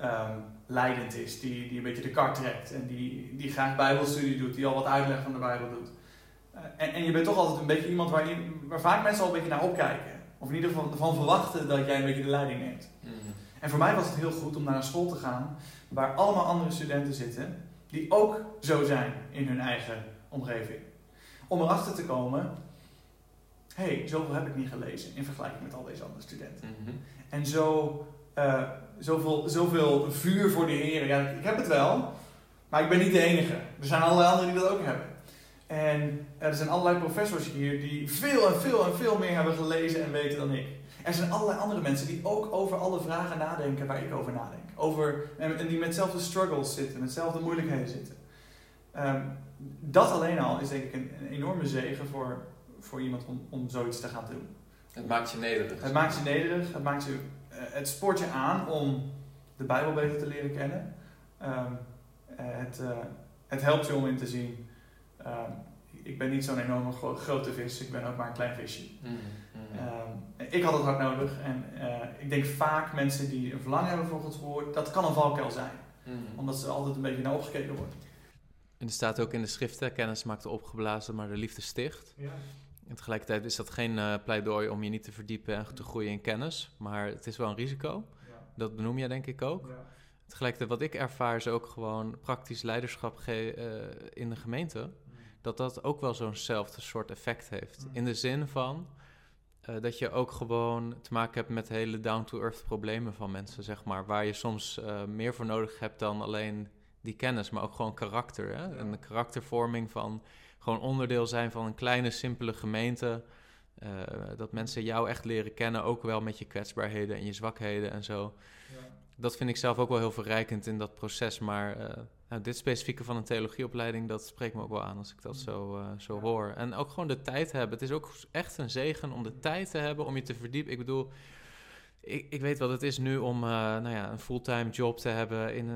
ehm, leidend is, die, die een beetje de kar trekt en die, die graag bijbelstudie doet, die al wat uitleg van de Bijbel doet. Eh, en, en je bent toch altijd een beetje iemand waar, je- waar vaak mensen al een beetje naar opkijken. Of in ieder geval van verwachten dat jij een beetje de leiding neemt. Mhm. En voor mij was het heel goed om naar een school te gaan waar allemaal andere studenten zitten die ook zo zijn in hun eigen omgeving. Om erachter te komen, hey, zoveel heb ik niet gelezen in vergelijking met al deze andere studenten. Mhm. En zo, eh, zoveel, zoveel vuur voor de Heer. Ja, ik heb het wel, maar ik ben niet de enige. Er zijn allerlei anderen die dat ook hebben. En er zijn allerlei professors hier die veel en veel en veel meer hebben gelezen en weten dan ik. Er zijn allerlei andere mensen die ook over alle vragen nadenken waar ik over nadenk. Over, en, die met dezelfde struggles zitten, met dezelfde moeilijkheden zitten. Ehm, dat alleen al is denk ik een, een enorme zegen voor, voor iemand om, om zoiets te gaan doen. Het maakt je nederig. Het maakt je nederig, het, maakt je, eh, het spoort je aan om de Bijbel beter te leren kennen. Ehm, eh, het, eh, het helpt je om in te zien, ehm, ik ben niet zo'n enorme gro- grote vis, ik ben ook maar een klein visje. Mhm. Mhm. Ehm, ik had het hard nodig en eh, ik denk vaak mensen die een verlangen hebben voor Gods woord, dat kan een valkuil zijn. Mhm. Omdat ze altijd een beetje naar opgekeken wordt. En er staat ook in de schriften, kennis maakt opgeblazen, maar de liefde sticht. Ja. En tegelijkertijd is dat geen eh, pleidooi om je niet te verdiepen en te groeien in kennis, maar het is wel een risico. Dat benoem jij denk ik ook. Ja. Tegelijkertijd wat ik ervaar is ook gewoon praktisch leiderschap ge- eh, in de gemeente. Dat dat ook wel zo'nzelfde soort effect heeft. Mm. In de zin van eh, dat je ook gewoon te maken hebt met hele down-to-earth problemen van mensen, zeg maar. Waar je soms meer voor nodig hebt dan alleen die kennis, maar ook gewoon karakter. Hè? En de karaktervorming van gewoon onderdeel zijn van een kleine, simpele gemeente. Eh, dat mensen jou echt leren kennen, ook wel met je kwetsbaarheden en je zwakheden en zo. Dat vind ik zelf ook wel heel verrijkend in dat proces. Maar eh, nou, dit specifieke van een theologieopleiding, dat spreekt me ook wel aan als ik dat zo, eh, zo Ja. hoor. En ook gewoon de tijd hebben. Het is ook echt een zegen om de tijd te hebben om je te verdiepen. Ik bedoel, ik, ik weet wat het is nu om nou ja, een fulltime job te hebben in...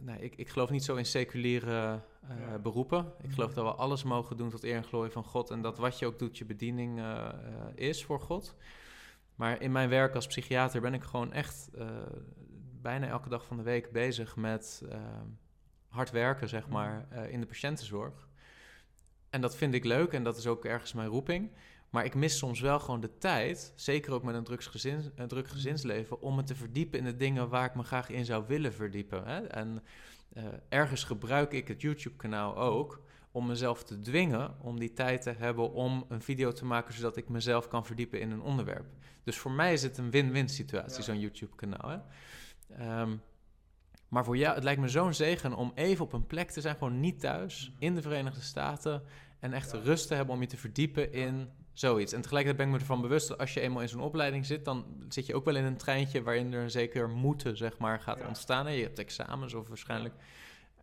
nou, ik, ik geloof niet zo in seculiere eh, Ja. beroepen. Ik geloof Mhm. dat we alles mogen doen tot eer en glorie van God. En dat wat je ook doet, je bediening eh, eh, is voor God. Maar in mijn werk als psychiater ben ik gewoon echt bijna elke dag van de week bezig met hard werken, zeg Mhm. maar, in de patiëntenzorg. En dat vind ik leuk en dat is ook ergens mijn roeping. Maar ik mis soms wel gewoon de tijd, zeker ook met een, drugsgezin, een druk gezinsleven, om me te verdiepen in de dingen waar ik me graag in zou willen verdiepen. Hè? En eh, ergens gebruik ik het YouTube-kanaal ook om mezelf te dwingen om die tijd te hebben om een video te maken, zodat ik mezelf kan verdiepen in een onderwerp. Dus voor mij is het een win-win situatie, Ja. zo'n YouTube-kanaal. Ehm, maar voor jou, het lijkt me zo'n zegen om even op een plek te zijn, gewoon niet thuis, in de Verenigde Staten, en echt Ja. rust te hebben om je te verdiepen in zoiets. En tegelijkertijd ben ik me ervan bewust dat als je eenmaal in zo'n opleiding zit, dan zit je ook wel in een treintje waarin er een zeker moeten, zeg maar, gaat Ja. ontstaan. En je hebt examens of waarschijnlijk.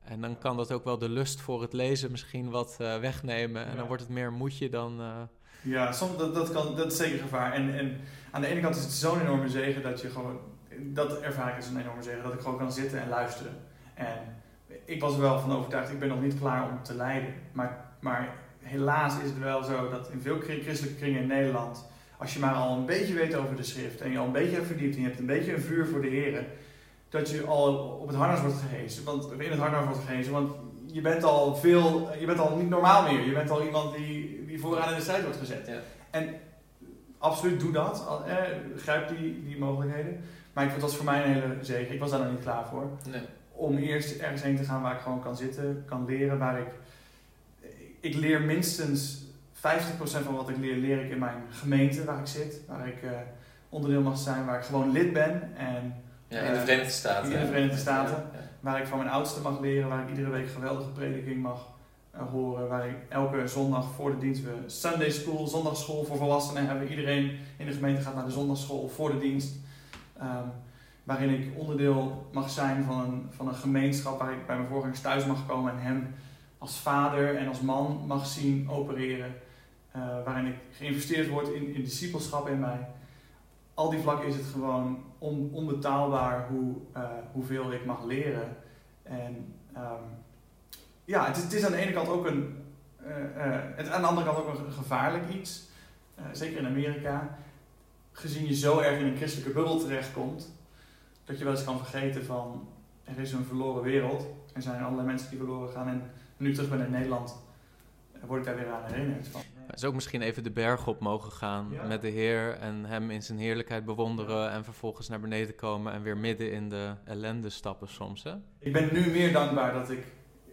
En dan kan dat ook wel de lust voor het lezen misschien wat eh, wegnemen. En Ja. dan wordt het meer moetje dan. eh, Ja, soms, dat, dat, kan, dat is zeker gevaar. En, en aan de ene kant is het zo'n enorme zegen dat je gewoon, dat ervaar ik als een enorme zegen, dat ik gewoon kan zitten en luisteren. En ik was er wel van overtuigd, ik ben nog niet klaar om te leiden. Maar, maar helaas is het wel zo dat in veel chri- christelijke kringen in Nederland, als je maar al een beetje weet over de schrift en je al een beetje hebt verdiept en je hebt een beetje een vuur voor de Heer, dat je al op het harnas wordt gehezen. Want, in het harnas wordt gehezen, want je bent al veel, je bent al niet normaal meer. Je bent al iemand die, die vooraan in de strijd wordt gezet. Ja. En absoluut doe dat, eh, grijp die, die mogelijkheden. Maar ik, het was voor mij een hele zegen. Ik was daar nog niet klaar voor. Nee. Om eerst ergens heen te gaan waar ik gewoon kan zitten, kan leren, waar ik... Ik leer minstens 50% van wat ik leer, leer ik in mijn gemeente waar ik zit. Waar ik eh, onderdeel mag zijn, waar ik gewoon lid ben. En Ja, in de Verenigde Staten. in de? Verenigde Staten. Ja, ja. waar ik van mijn oudste mag leren, waar ik iedere week geweldige prediking mag eh, horen, waar ik elke zondag voor de dienst, we Sunday School, zondagschool voor volwassenen hebben, iedereen in de gemeente gaat naar de zondagschool voor de dienst, Ehm, waarin ik onderdeel mag zijn van een, van een gemeenschap waar ik bij mijn voorgangers thuis mag komen en hem als vader en als man mag zien opereren, eh, waarin ik geïnvesteerd word in, in discipelschap in mij. Al die vlakken is het gewoon on, onbetaalbaar hoe, eh, hoeveel ik mag leren. En ehm, ja, het is, aan de ene kant ook een, eh, het, aan de andere kant ook een gevaarlijk iets. Zeker in Amerika. Gezien je zo erg in een christelijke bubbel terechtkomt, dat je wel eens kan vergeten van er is een verloren wereld. Er zijn allerlei mensen die verloren gaan. En nu ik terug ben in Nederland, word ik daar weer aan herinnerd. Van, Het is ook misschien even de berg op mogen gaan Ja. met de Heer en Hem in zijn heerlijkheid bewonderen en vervolgens naar beneden komen en weer midden in de ellende stappen soms. Hè? Ik ben nu meer dankbaar dat ik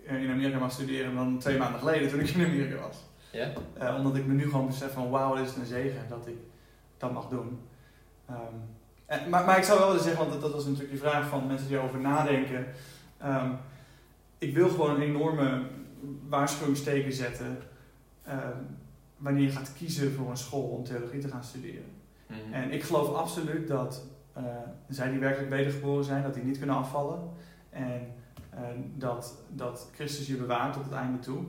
in Amerika mag studeren dan twee maanden geleden toen ik in Amerika was. Ja? Eh, omdat ik me nu gewoon besef van wauw, dit is een zegen dat ik dat mag doen. Ehm, en, maar, maar ik zou wel willen zeggen, want dat, dat was natuurlijk die vraag van mensen die erover nadenken. Ehm, ik wil gewoon een enorme waarschuwingsteken zetten ehm, wanneer je gaat kiezen voor een school om theologie te gaan studeren. Mhm. En ik geloof absoluut dat eh, zij die werkelijk wedergeboren zijn, dat die niet kunnen afvallen. En eh, dat, dat Christus je bewaart tot het einde toe.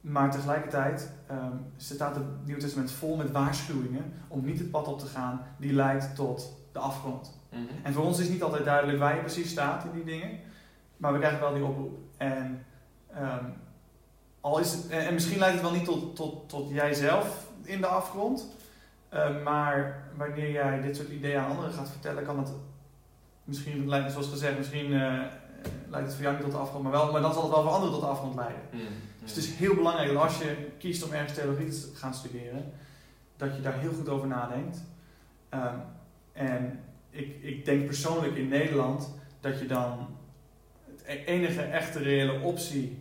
Maar tegelijkertijd ehm, staat het Nieuwe Testament vol met waarschuwingen om niet het pad op te gaan die leidt tot de afgrond. Mhm. En voor ons is niet altijd duidelijk waar je precies staat in die dingen, maar we krijgen wel die oproep. En, ehm, al is het, en, en misschien leidt het wel niet tot, tot, tot jijzelf in de afgrond, eh, maar wanneer jij dit soort ideeën aan anderen gaat vertellen, kan het misschien, leiden, zoals gezegd, misschien eh, leidt het voor jou niet tot de afgrond, maar, wel, maar dan zal het wel voor anderen tot de afgrond leiden. Mhm. Dus het is heel belangrijk dat als je kiest om ergens theologie te gaan studeren, dat je daar heel goed over nadenkt. Ehm, en ik, ik denk persoonlijk in Nederland dat je dan enige echte reële optie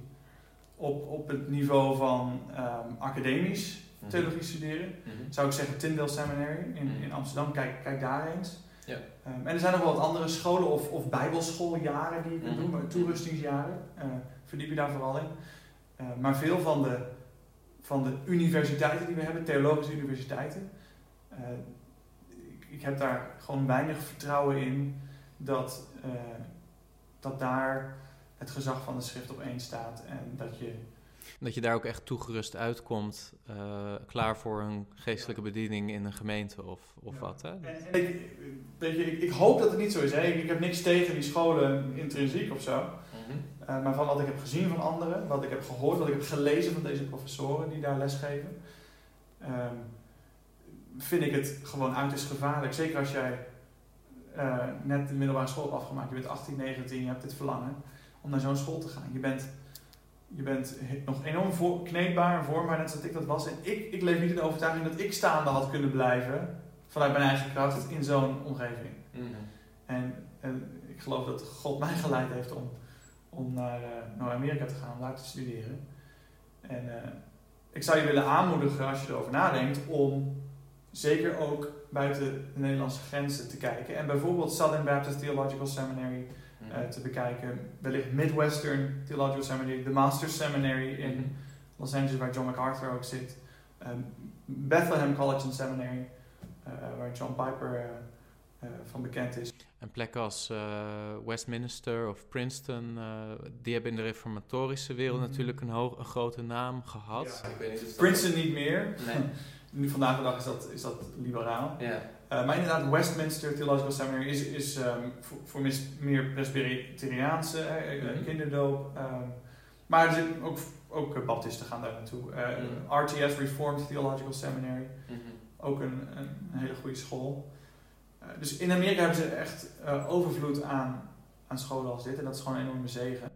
op, op het niveau van ehm, academisch Mhm. theologie studeren, Mhm. zou ik zeggen Tyndale Seminary in, Mhm. in Amsterdam. Kijk, kijk daar eens. Ja. Ehm, en er zijn nog wel wat andere scholen of, of bijbelschooljaren die je kunt doen, maar toerustingsjaren. Eh, verdiep je daar vooral in. Maar veel van de, van de universiteiten die we hebben, theologische universiteiten, eh, ik, ik heb daar gewoon weinig vertrouwen in dat, eh, dat daar het gezag van de schrift op één staat en dat je Dat je daar ook echt toegerust uitkomt, eh, klaar voor een geestelijke bediening in een gemeente of, of Ja. wat. Hè? En, en ik, weet je, ik, ik hoop dat het niet zo is. Hè. Ik, ik heb niks tegen die scholen intrinsiek of zo. Mhm. Eh, maar van wat ik heb gezien van anderen, wat ik heb gehoord, wat ik heb gelezen van deze professoren die daar lesgeven, ehm, vind ik het gewoon uiterst gevaarlijk. Zeker als jij eh, net de middelbare school afgemaakt, je bent 18, 19, je hebt dit verlangen om naar zo'n school te gaan. Je bent, je bent nog enorm voor, kneedbaar en vormbaar, net zoals ik dat was. En ik, ik leef niet in de overtuiging dat ik staande had kunnen blijven vanuit mijn eigen kracht in zo'n omgeving. Mhm. En, en ik geloof dat God mij geleid heeft om, om naar, eh, naar Amerika te gaan, om daar te studeren. En eh, ik zou je willen aanmoedigen, als je erover nadenkt, om zeker ook buiten de Nederlandse grenzen te kijken. En bijvoorbeeld Southern Baptist Theological Seminary Mhm. eh, te bekijken. Wellicht Midwestern Theological Seminary, de Master's Seminary in Mhm. Los Angeles, waar John MacArthur ook zit. Ehm, Bethlehem College and Seminary, eh, waar John Piper eh, van bekend is. En plekken als eh, Westminster of Princeton, eh, die hebben in de reformatorische wereld Mhm. natuurlijk een, hoog, een grote naam gehad. Ik weet niet of dat- Princeton niet meer. Nee. Nu vandaag de dag is dat, is dat liberaal. Ja. Eh, maar inderdaad, Westminster Theological Seminary is, is ehm, voor, voor mis- meer Presbyteriaanse Mhm. kinderdoop. ehm, maar er zitten ook, ook baptisten gaan daar naartoe. Eh, Mhm. RTS, Reformed Theological Seminary, Mhm. ook een, een, een hele goede school. Dus in Amerika hebben ze echt eh, overvloed aan, aan scholen als dit. En dat is gewoon een enorme zegen.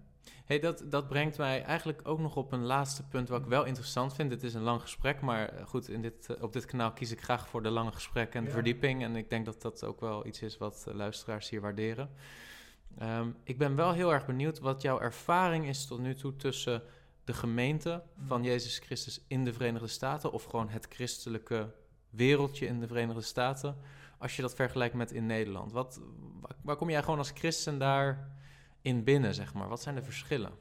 Hey, dat, dat brengt mij eigenlijk ook nog op een laatste punt wat ik wel interessant vind. Het is een lang gesprek, maar eh, goed, in dit, eh, op dit kanaal kies ik graag voor de lange gesprekken en Ja. verdieping. En ik denk dat dat ook wel iets is wat luisteraars hier waarderen. Ehm, ik ben wel heel erg benieuwd wat jouw ervaring is tot nu toe tussen de gemeente van Jezus Christus in de Verenigde Staten of gewoon het christelijke wereldje in de Verenigde Staten, als je dat vergelijkt met in Nederland. Wat, waar, kom jij gewoon als christen daar in binnen, zeg maar? Wat zijn de verschillen?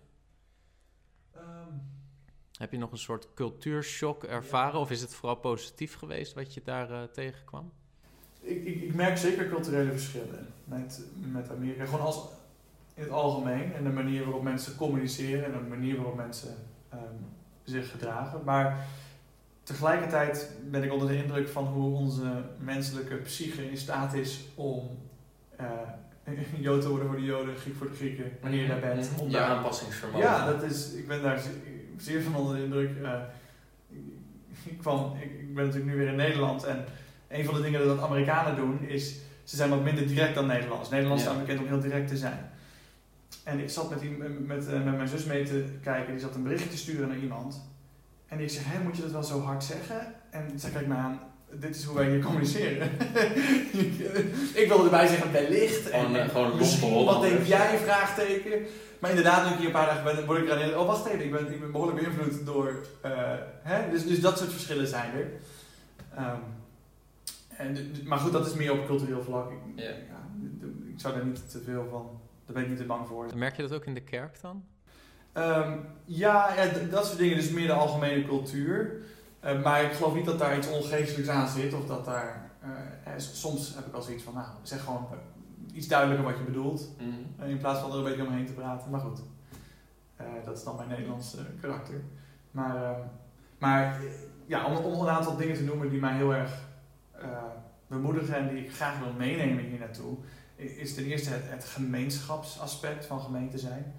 Heb je nog een soort cultuurshock ervaren of is het vooral positief geweest wat je daar eh, tegenkwam? Ik, ik, ik merk zeker culturele verschillen met, met Amerika. Gewoon als, in het algemeen. En de manier waarop mensen communiceren en de manier waarop mensen ehm, zich gedragen. Maar tegelijkertijd ben ik onder de indruk van hoe onze menselijke psyche in staat is om eh Jood te worden voor de Joden, Griek voor de Grieken, wanneer je daar bent. Mhm. Om Je daar- aanpassingsvermogen. ja, dat is, ik ben daar ze- zeer van onder de indruk. Eh, ik, kwam, ik, ik ben natuurlijk nu weer in Nederland en een van de dingen dat Amerikanen doen is, ze zijn wat minder direct dan Nederlanders. Nederlanders Ja. staan bekend om heel direct te zijn. En ik zat met, die, met, eh, met mijn zus mee te kijken, die zat een berichtje te sturen naar iemand. En ik zeg, hé, moet je dat wel zo hard zeggen? En zij kijkt me aan, dit is hoe wij hier communiceren. ik wilde erbij zeggen, wellicht. En, Gewoon, eh, en gewoon lompe misschien, wat denk jij, vraagteken. Maar inderdaad, nu ik hier een paar dagen ben, word ik eraan herinnerd, oh wacht even, ik ben, ik ben behoorlijk beïnvloed door, eh, hè? Dus, dus dat soort verschillen zijn er. Ehm, en, maar goed, dat is meer op cultureel vlak. Ik, Ja. ik zou daar niet te veel van, daar ben ik niet te bang voor. Merk je dat ook in de kerk dan? Ehm, ja, dat soort dingen, dus meer de algemene cultuur. Eh, maar ik geloof niet dat daar iets ongeestelijks aan zit. Of dat daar. eh, soms heb ik wel zoiets van, nou, zeg gewoon eh, iets duidelijker wat je bedoelt. Mhm. eh, in plaats van er een beetje omheen te praten. Maar goed, dat is dan mijn Nederlandse karakter. Maar, ehm, maar ja, om, om een aantal dingen te noemen die mij heel erg bemoedigen en die ik graag wil meenemen hier naartoe, is ten eerste het, het gemeenschapsaspect van gemeente zijn.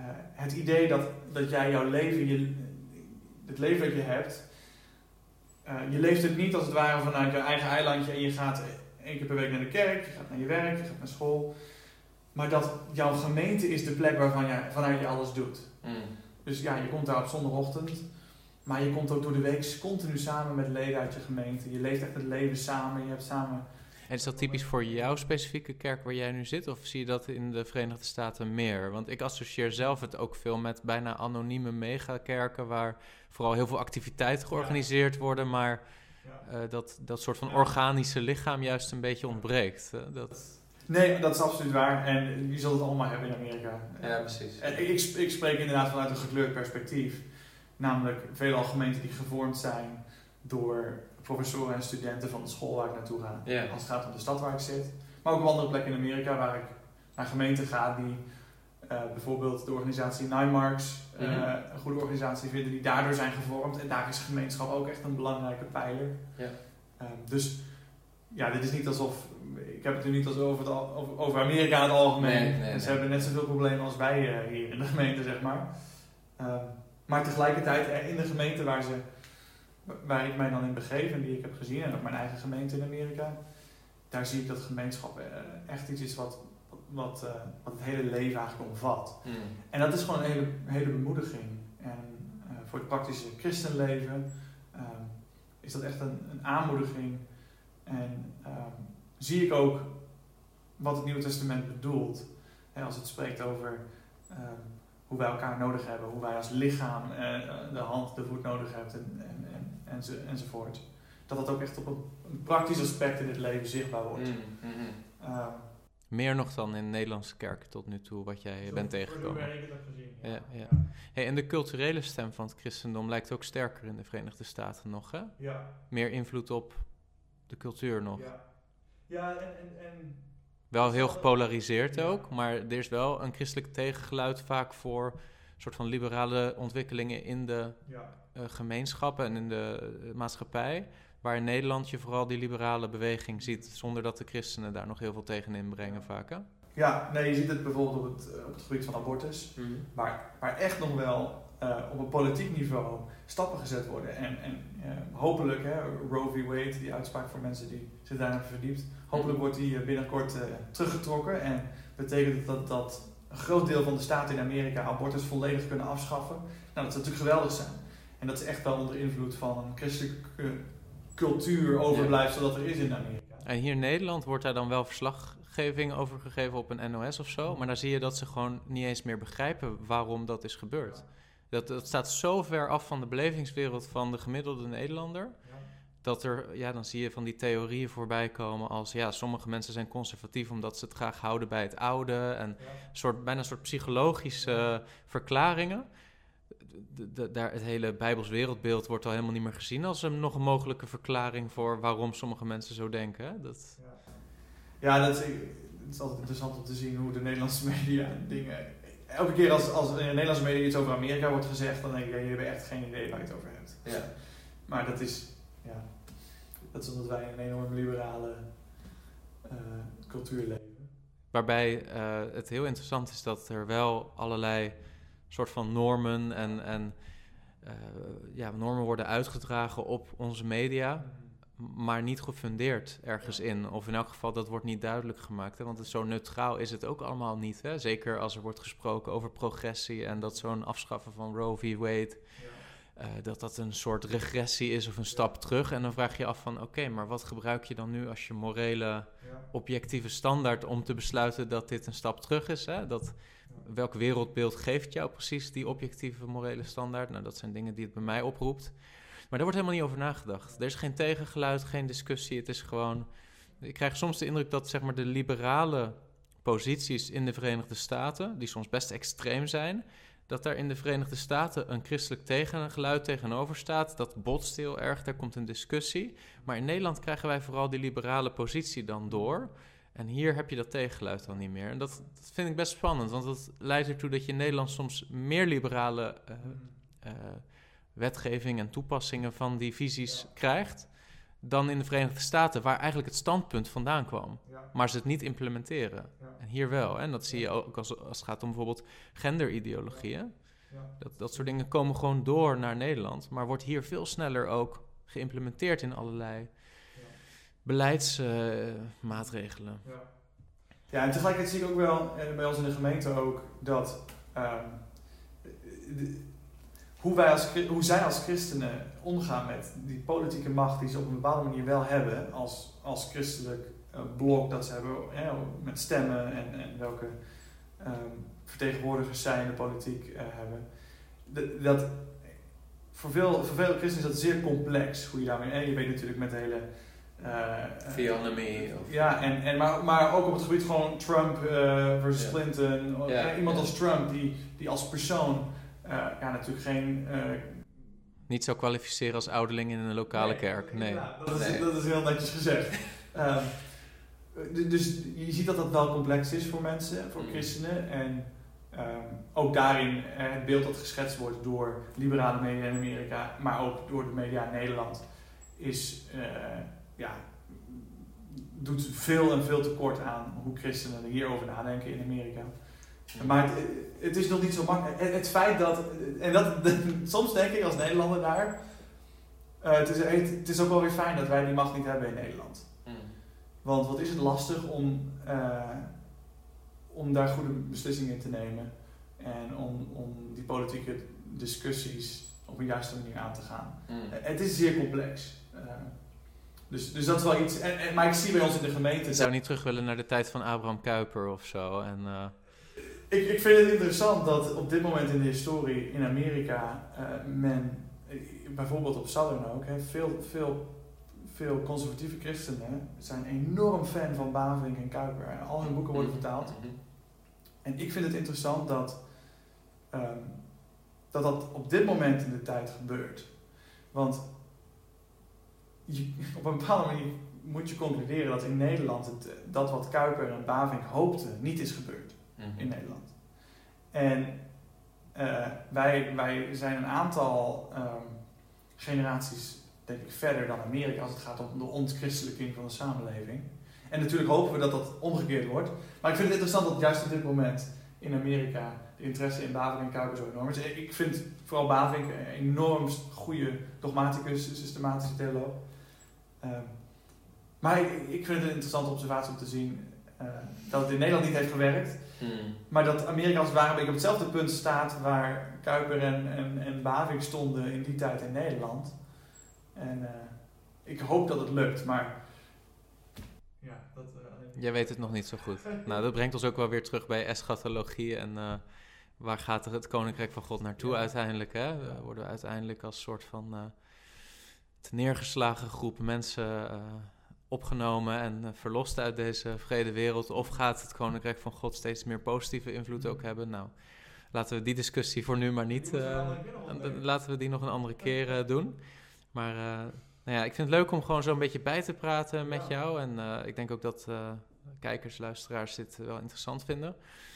Eh, het idee dat, dat jij jouw leven, je, het leven dat je hebt, eh, je leeft het niet als het ware vanuit je eigen eilandje en je gaat één keer per week naar de kerk, je gaat naar je werk, je gaat naar school. Maar dat jouw gemeente is de plek waarvan je, vanuit je alles doet. Mhm. Dus ja, je komt daar op zondagochtend, maar je komt ook door de week continu samen met leden uit je gemeente. Je leeft echt het leven samen, je hebt samen En is dat typisch voor jouw specifieke kerk waar jij nu zit? Of zie je dat in de Verenigde Staten meer? Want ik associeer zelf het ook veel met bijna anonieme megakerken... waar vooral heel veel activiteiten georganiseerd worden... maar uh, dat, dat soort van organische lichaam juist een beetje ontbreekt. Uh, dat... Nee, dat is absoluut waar. En je zult het allemaal hebben in Amerika. Ja, precies. En ik, ik spreek inderdaad vanuit een gekleurd perspectief. Namelijk veelal gemeenten die gevormd zijn door professoren en studenten van de school waar ik naartoe ga. Yeah. Als het gaat om de stad waar ik zit. Maar ook op andere plekken in Amerika waar ik naar gemeenten ga die uh, bijvoorbeeld de organisatie Nine Marks uh, mm -hmm. een goede organisatie vinden die daardoor zijn gevormd. En daar is gemeenschap ook echt een belangrijke pijler. Yeah. Uh, dus ja, dit is niet alsof. Ik heb het nu niet als over, het al, over Amerika in het algemeen. Nee, nee, en ze hebben net zoveel problemen als wij hier in de gemeente, zeg maar. Ehm, maar tegelijkertijd in de gemeente waar, ze, waar ik mij dan in begeef en die ik heb gezien, en ook mijn eigen gemeente in Amerika, daar zie ik dat gemeenschap echt iets is wat, wat, uh, wat het hele leven eigenlijk omvat. Mm. En dat is gewoon een hele, hele bemoediging. En uh, voor het praktische christenleven uh, is dat echt een, een aanmoediging. En zie ik ook wat het Nieuwe Testament bedoelt. Als het spreekt over hoe wij elkaar nodig hebben, hoe wij als lichaam de hand, de voet nodig hebben en, en, en, enzo, enzovoort. Dat dat ook echt op een, praktisch aspect in het leven zichtbaar wordt. Mm, mm, mm. Uh, Meer nog dan in Nederlandse kerken tot nu toe, wat jij zo bent tegengekomen. ik het heb gezien. Ja, ja. Hey, en de culturele stem van het christendom lijkt ook sterker in de Verenigde Staten nog, hè? Ja. Meer invloed op de cultuur nog. Ja, ja en, en, en Wel heel gepolariseerd Ja. ook, maar er is wel een christelijk tegengeluid vaak voor soort van liberale ontwikkelingen in de ja. uh, gemeenschappen en in de uh, maatschappij. Waar in Nederland je vooral die liberale beweging ziet, zonder dat de christenen daar nog heel veel tegen inbrengen vaak. Hè? Ja, nee, je ziet het bijvoorbeeld op het, op het gebied van abortus, Mm. waar, waar echt nog wel uh, op een politiek niveau stappen gezet worden. En, en uh, hopelijk, hè, Roe v. Wade, die uitspraak voor mensen die zich daarin hebben verdiept, hopelijk wordt die eh, binnenkort teruggetrokken. En betekent dat dat een groot deel van de staten in Amerika abortus volledig kunnen afschaffen. Nou, dat zou natuurlijk geweldig zijn. En dat is echt wel onder invloed van een christelijke cultuur overblijfsel dat er is in Amerika. En hier in Nederland wordt daar dan wel verslaggeving over gegeven op een NOS of zo. Maar dan zie je dat ze gewoon niet eens meer begrijpen waarom dat is gebeurd. Dat, dat staat zo ver af van de belevingswereld van de gemiddelde Nederlander. Dat er, ja, dan zie je van die theorieën voorbij komen als, ja, sommige mensen zijn conservatief omdat ze het graag houden bij het oude. En Ja. soort, bijna een soort psychologische uh, verklaringen. De, de, daar, het hele Bijbels wereldbeeld wordt al helemaal niet meer gezien als een nog een mogelijke verklaring voor waarom sommige mensen zo denken. Hè? Dat... Ja, dat is, het is altijd interessant om te zien hoe de Nederlandse media dingen. Elke keer als, als in de Nederlandse media iets over Amerika wordt gezegd, dan denk ik, ja, jullie hebben echt geen idee waar je het over hebt. Ja. Maar dat is, ja, dat is omdat wij in een enorm liberale uh, cultuur leven. Waarbij uh, het heel interessant is dat er wel allerlei soort van normen en, en uh, ja, normen worden uitgedragen op onze media, maar niet gefundeerd ergens in. Of in elk geval, dat wordt niet duidelijk gemaakt. Hè? Want het zo neutraal is het ook allemaal niet. Hè? Zeker als er wordt gesproken over progressie en dat zo'n afschaffen van Roe v. Wade... Uh, dat dat een soort regressie is of een stap terug. En dan vraag je je af van, oké, okay, maar wat gebruik je dan nu als je morele, objectieve standaard om te besluiten dat dit een stap terug is? Hè? Dat, welk wereldbeeld geeft jou precies die objectieve morele standaard? Nou, dat zijn dingen die het bij mij oproept. Maar daar wordt helemaal niet over nagedacht. Er is geen tegengeluid, geen discussie. Het is gewoon. Ik krijg soms de indruk dat zeg maar, de liberale posities in de Verenigde Staten, die soms best extreem zijn, dat daar in de Verenigde Staten een christelijk tegengeluid tegenover staat. Dat botst heel erg, daar komt een discussie. Maar in Nederland krijgen wij vooral die liberale positie dan door. En hier heb je dat tegengeluid dan niet meer. En dat, vind ik best spannend, want dat leidt ertoe dat je in Nederland soms meer liberale uh, wetgeving en toepassingen van die visies krijgt. Dan in de Verenigde Staten, waar eigenlijk het standpunt vandaan kwam. Ja. Maar ze het niet implementeren. Ja. En hier wel. En dat zie je ook als, als het gaat om bijvoorbeeld genderideologieën. Dat, dat soort dingen komen gewoon door naar Nederland, maar wordt hier veel sneller ook geïmplementeerd in allerlei beleidsmaatregelen. Uh, ja. ja, en tegelijkertijd zie ik ook wel eh, bij ons in de gemeente ook dat um, de, hoe, wij als, hoe zij als christenen omgaan met die politieke macht die ze op een bepaalde manier wel hebben als, als christelijk eh, blok dat ze hebben met stemmen en, en welke ehm, vertegenwoordigers zij in de politiek eh, hebben. De- dat, voor, veel, voor veel christenen is dat zeer complex hoe je daarmee. En je weet natuurlijk met de hele. eh, eh, Theonomy. Of, ja, en, en maar, maar ook op het gebied van Trump eh, versus. Clinton. Eh, Iemand als Trump, die, die als persoon eh, ja, natuurlijk geen. eh, Niet zou kwalificeren als ouderling in een lokale nee, kerk. Nee. ja, dat, is, Nee. dat is heel netjes gezegd. Ehm, d- dus je ziet dat dat wel complex is voor mensen, voor Mm. christenen. En ehm, ook daarin eh, het beeld dat geschetst wordt door liberale media in Amerika, maar ook door de media in Nederland, is, eh, ja, doet veel en veel tekort aan hoe christenen er hierover nadenken in Amerika. Maar het, het is nog niet zo makkelijk. Het, het feit dat, en dat, soms denk ik als Nederlander daar, eh, het, is, het, het is ook wel weer fijn dat wij die macht niet hebben in Nederland. Mm. Want wat is het lastig om, eh, om daar goede beslissingen in te nemen en om, om die politieke discussies op een juiste manier aan te gaan. Mm. Eh, Het is zeer complex. Eh, dus, dus dat is wel iets. En, en, maar ik zie bij ons in de gemeente. Ik zou niet terug willen naar de tijd van Abraham Kuyper of zo. En, eh, Ik, ik vind het interessant dat op dit moment in de historie in Amerika eh, men, eh, bijvoorbeeld op Southern ook, hè, veel, veel, veel conservatieve christenen zijn enorm fan van Bavink en Kuiper. En al hun boeken worden vertaald. Mhm. En ik vind het interessant dat, ehm, dat dat op dit moment in de tijd gebeurt. Want je, op een bepaalde manier moet je concluderen dat in Nederland het, dat wat Kuiper en Bavink hoopten niet is gebeurd Mhm. in Nederland. En eh, wij, wij zijn een aantal ehm, generaties, denk ik, verder dan Amerika als het gaat om de ontchristelijking van de samenleving. En natuurlijk hopen we dat dat omgekeerd wordt. Maar ik vind het interessant dat juist op dit moment in Amerika de interesse in Bavink en Kuiper zo enorm is. Ik vind vooral Bavink een enorm goede dogmaticus, systematische theoloog. Ehm, maar ik, ik vind het een interessante observatie om te zien eh, dat het in Nederland niet heeft gewerkt. Mm. Maar dat Amerika als het ware een beetje op hetzelfde punt staat waar Kuiper en, en, en Bavink stonden in die tijd in Nederland. En eh, ik hoop dat het lukt, maar... Ja, dat... eh, jij weet het nog niet zo goed. Nou, dat brengt ons ook wel weer terug bij eschatologie en eh, waar gaat er het koninkrijk van God naartoe Ja. uiteindelijk? Hè? Eh, Worden we uiteindelijk als soort van eh, te neergeslagen groep mensen eh, opgenomen en eh, verlost uit deze vrede wereld? Of gaat het koninkrijk van God steeds meer positieve invloed ook hebben? Nou, laten we die discussie voor nu maar niet. Eh, laten we die nog een andere keer eh, doen. Maar nou ja, ik vind het leuk om gewoon zo'n beetje bij te praten met jou. En ik denk ook dat kijkers, luisteraars dit wel interessant vinden.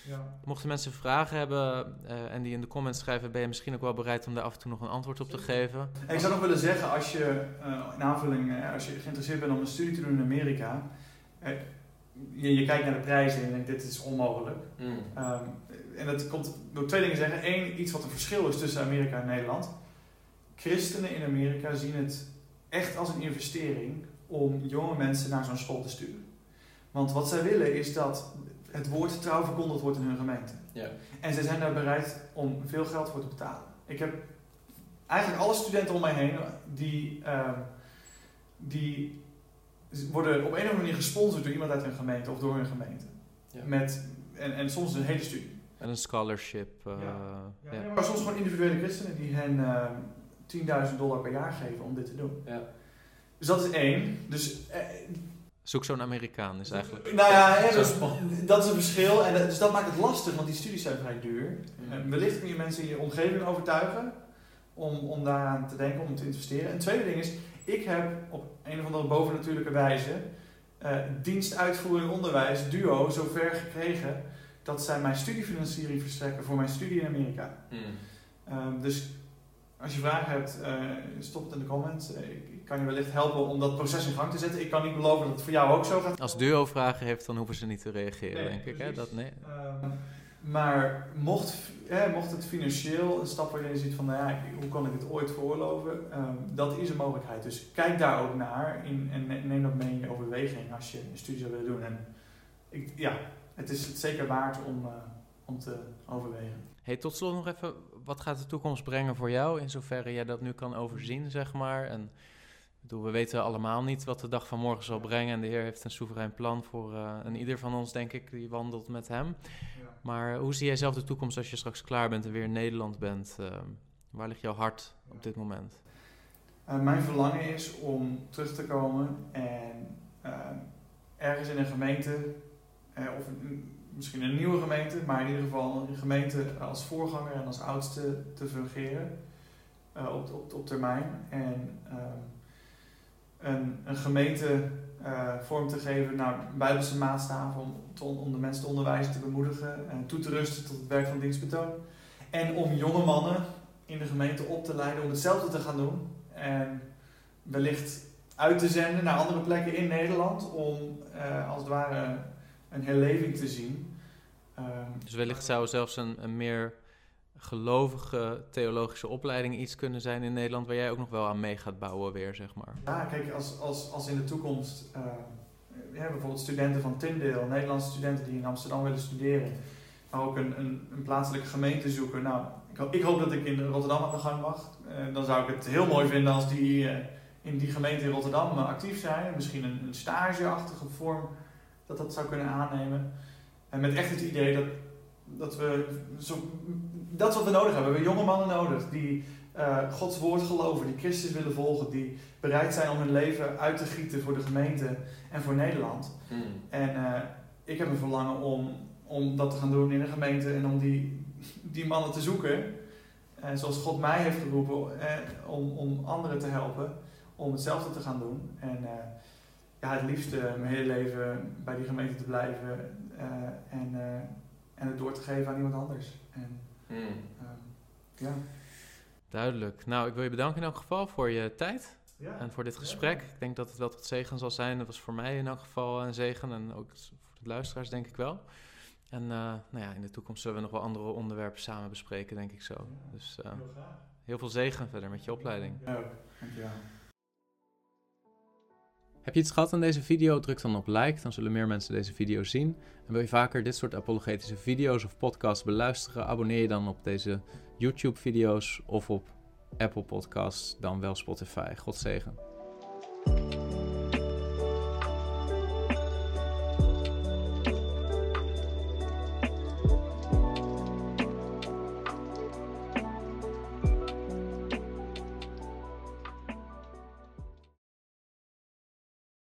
Ja. Mochten mensen vragen hebben eh, en die in de comments schrijven, ben je misschien ook wel bereid om daar af en toe nog een antwoord op te geven. En ik zou nog willen zeggen, als je, eh, in aanvulling, eh, als je geïnteresseerd bent om een studie te doen in Amerika, eh, je, je kijkt naar de prijzen en je denkt, dit is onmogelijk. Mm. Ehm, en dat komt door twee dingen zeggen. Eén, iets wat een verschil is tussen Amerika en Nederland. Christenen in Amerika zien het echt als een investering om jonge mensen naar zo'n school te sturen. Want wat zij willen is dat het woord trouw verkondigd wordt in hun gemeente. Ja. En zij zijn daar bereid om veel geld voor te betalen. Ik heb eigenlijk alle studenten om mij heen die, ehm, die worden op een of andere manier gesponsord door iemand uit hun gemeente of door hun gemeente. Ja. Met, en, en soms een hele studie. En een scholarship. eh, Ja, ja. Maar soms gewoon individuele christenen die hen ehm 10.000 dollar per jaar geven om dit te doen. Ja. Dus dat is één. Dus, eh, Zoek zo'n Amerikaan is eigenlijk. nou ja, hè, dus, dat is een verschil. En dat- dus dat maakt het lastig, want die studies zijn vrij duur. Mm. En wellicht kun je mensen in je omgeving overtuigen om, om daaraan te denken, om te investeren. En het tweede ding is, ik heb op een of andere bovennatuurlijke wijze eh dienstuitvoering onderwijs, duo, zover gekregen dat zij mijn studiefinanciering verstrekken voor mijn studie in Amerika. Mm. Ehm, dus als je vragen hebt, eh, stop het in de comments. Ik, ik kan je wellicht helpen om dat proces in gang te zetten. Ik kan niet beloven dat het voor jou ook zo gaat. Als duo vragen heeft, dan hoeven ze niet te reageren, Nee, denk ik. Hè? Dat, nee. Ehm, maar mocht, hè, mocht het financieel een stap waarin je ziet van, nou ja, hoe kan ik dit ooit veroorloven? Ehm, dat is een mogelijkheid. Dus kijk daar ook naar in, en ne- neem dat mee in je overweging als je een studie zou willen doen. En ik, ja, het is het zeker waard om, eh, om te overwegen. Hey, tot slot nog even, wat gaat de toekomst brengen voor jou, in zoverre jij dat nu kan overzien, zeg maar? En bedoel, we weten allemaal niet wat de dag van morgen zal brengen. En de Heer heeft een soeverein plan voor uh, en ieder van ons, denk ik, die wandelt met Hem. Ja. Maar hoe zie jij zelf de toekomst als je straks klaar bent en weer in Nederland bent? Uh, waar ligt jouw hart op dit moment? Uh, mijn verlangen is om terug te komen en ergens in een gemeente, of misschien een nieuwe gemeente, maar in ieder geval een gemeente als voorganger en als oudste te fungeren op, op, op termijn. En ehm, een, een gemeente uh, vorm te geven naar bijbelse maatstaven om, om de mensen te onderwijzen, te bemoedigen en toe te rusten tot het werk van dienstbetoon. En om jonge mannen in de gemeente op te leiden om hetzelfde te gaan doen. En wellicht uit te zenden naar andere plekken in Nederland om uh, als het ware een herleving te zien. Um, dus wellicht zou zelfs een, een meer gelovige theologische opleiding iets kunnen zijn in Nederland waar jij ook nog wel aan mee gaat bouwen weer, zeg maar? Ja, kijk, als, als, als in de toekomst ja, bijvoorbeeld studenten van Tyndale, Nederlandse studenten die in Amsterdam willen studeren, maar ook een, een, een plaatselijke gemeente zoeken. Nou, ik, ik hoop dat ik in Rotterdam aan de gang mag. Uh, dan zou ik het heel mooi vinden als die uh, in die gemeente in Rotterdam actief zijn. Misschien een, een stageachtige vorm dat dat zou kunnen aannemen. En met echt het idee dat, dat we zo dat is wat we nodig hebben. We hebben jonge mannen nodig die uh, Gods woord geloven, die Christus willen volgen, die bereid zijn om hun leven uit te gieten voor de gemeente en voor Nederland. Hmm. En uh, ik heb een verlangen om, om dat te gaan doen in een gemeente en om die, die mannen te zoeken. En zoals God mij heeft geroepen eh, om, om anderen te helpen om hetzelfde te gaan doen. En ja, het liefste mijn hele leven bij die gemeente te blijven en, en het door te geven aan iemand anders. En, Hmm. Ehm, ja. Duidelijk. Nou, ik wil je bedanken in elk geval voor je tijd. Ja. En voor dit gesprek. Ik denk dat het wel tot zegen zal zijn. Dat was voor mij in elk geval een zegen. En ook voor de luisteraars, denk ik wel. En uh, nou ja, in de toekomst zullen we nog wel andere onderwerpen samen bespreken, denk ik zo. Dus uh, heel, heel, veel zegen verder met je opleiding. Ja, dankjewel. Heb je iets gehad aan deze video? Druk dan op like, dan zullen meer mensen deze video zien. En wil je vaker dit soort apologetische video's of podcasts beluisteren? Abonneer je dan op deze YouTube-video's of op Apple Podcasts, dan wel Spotify. God zegen.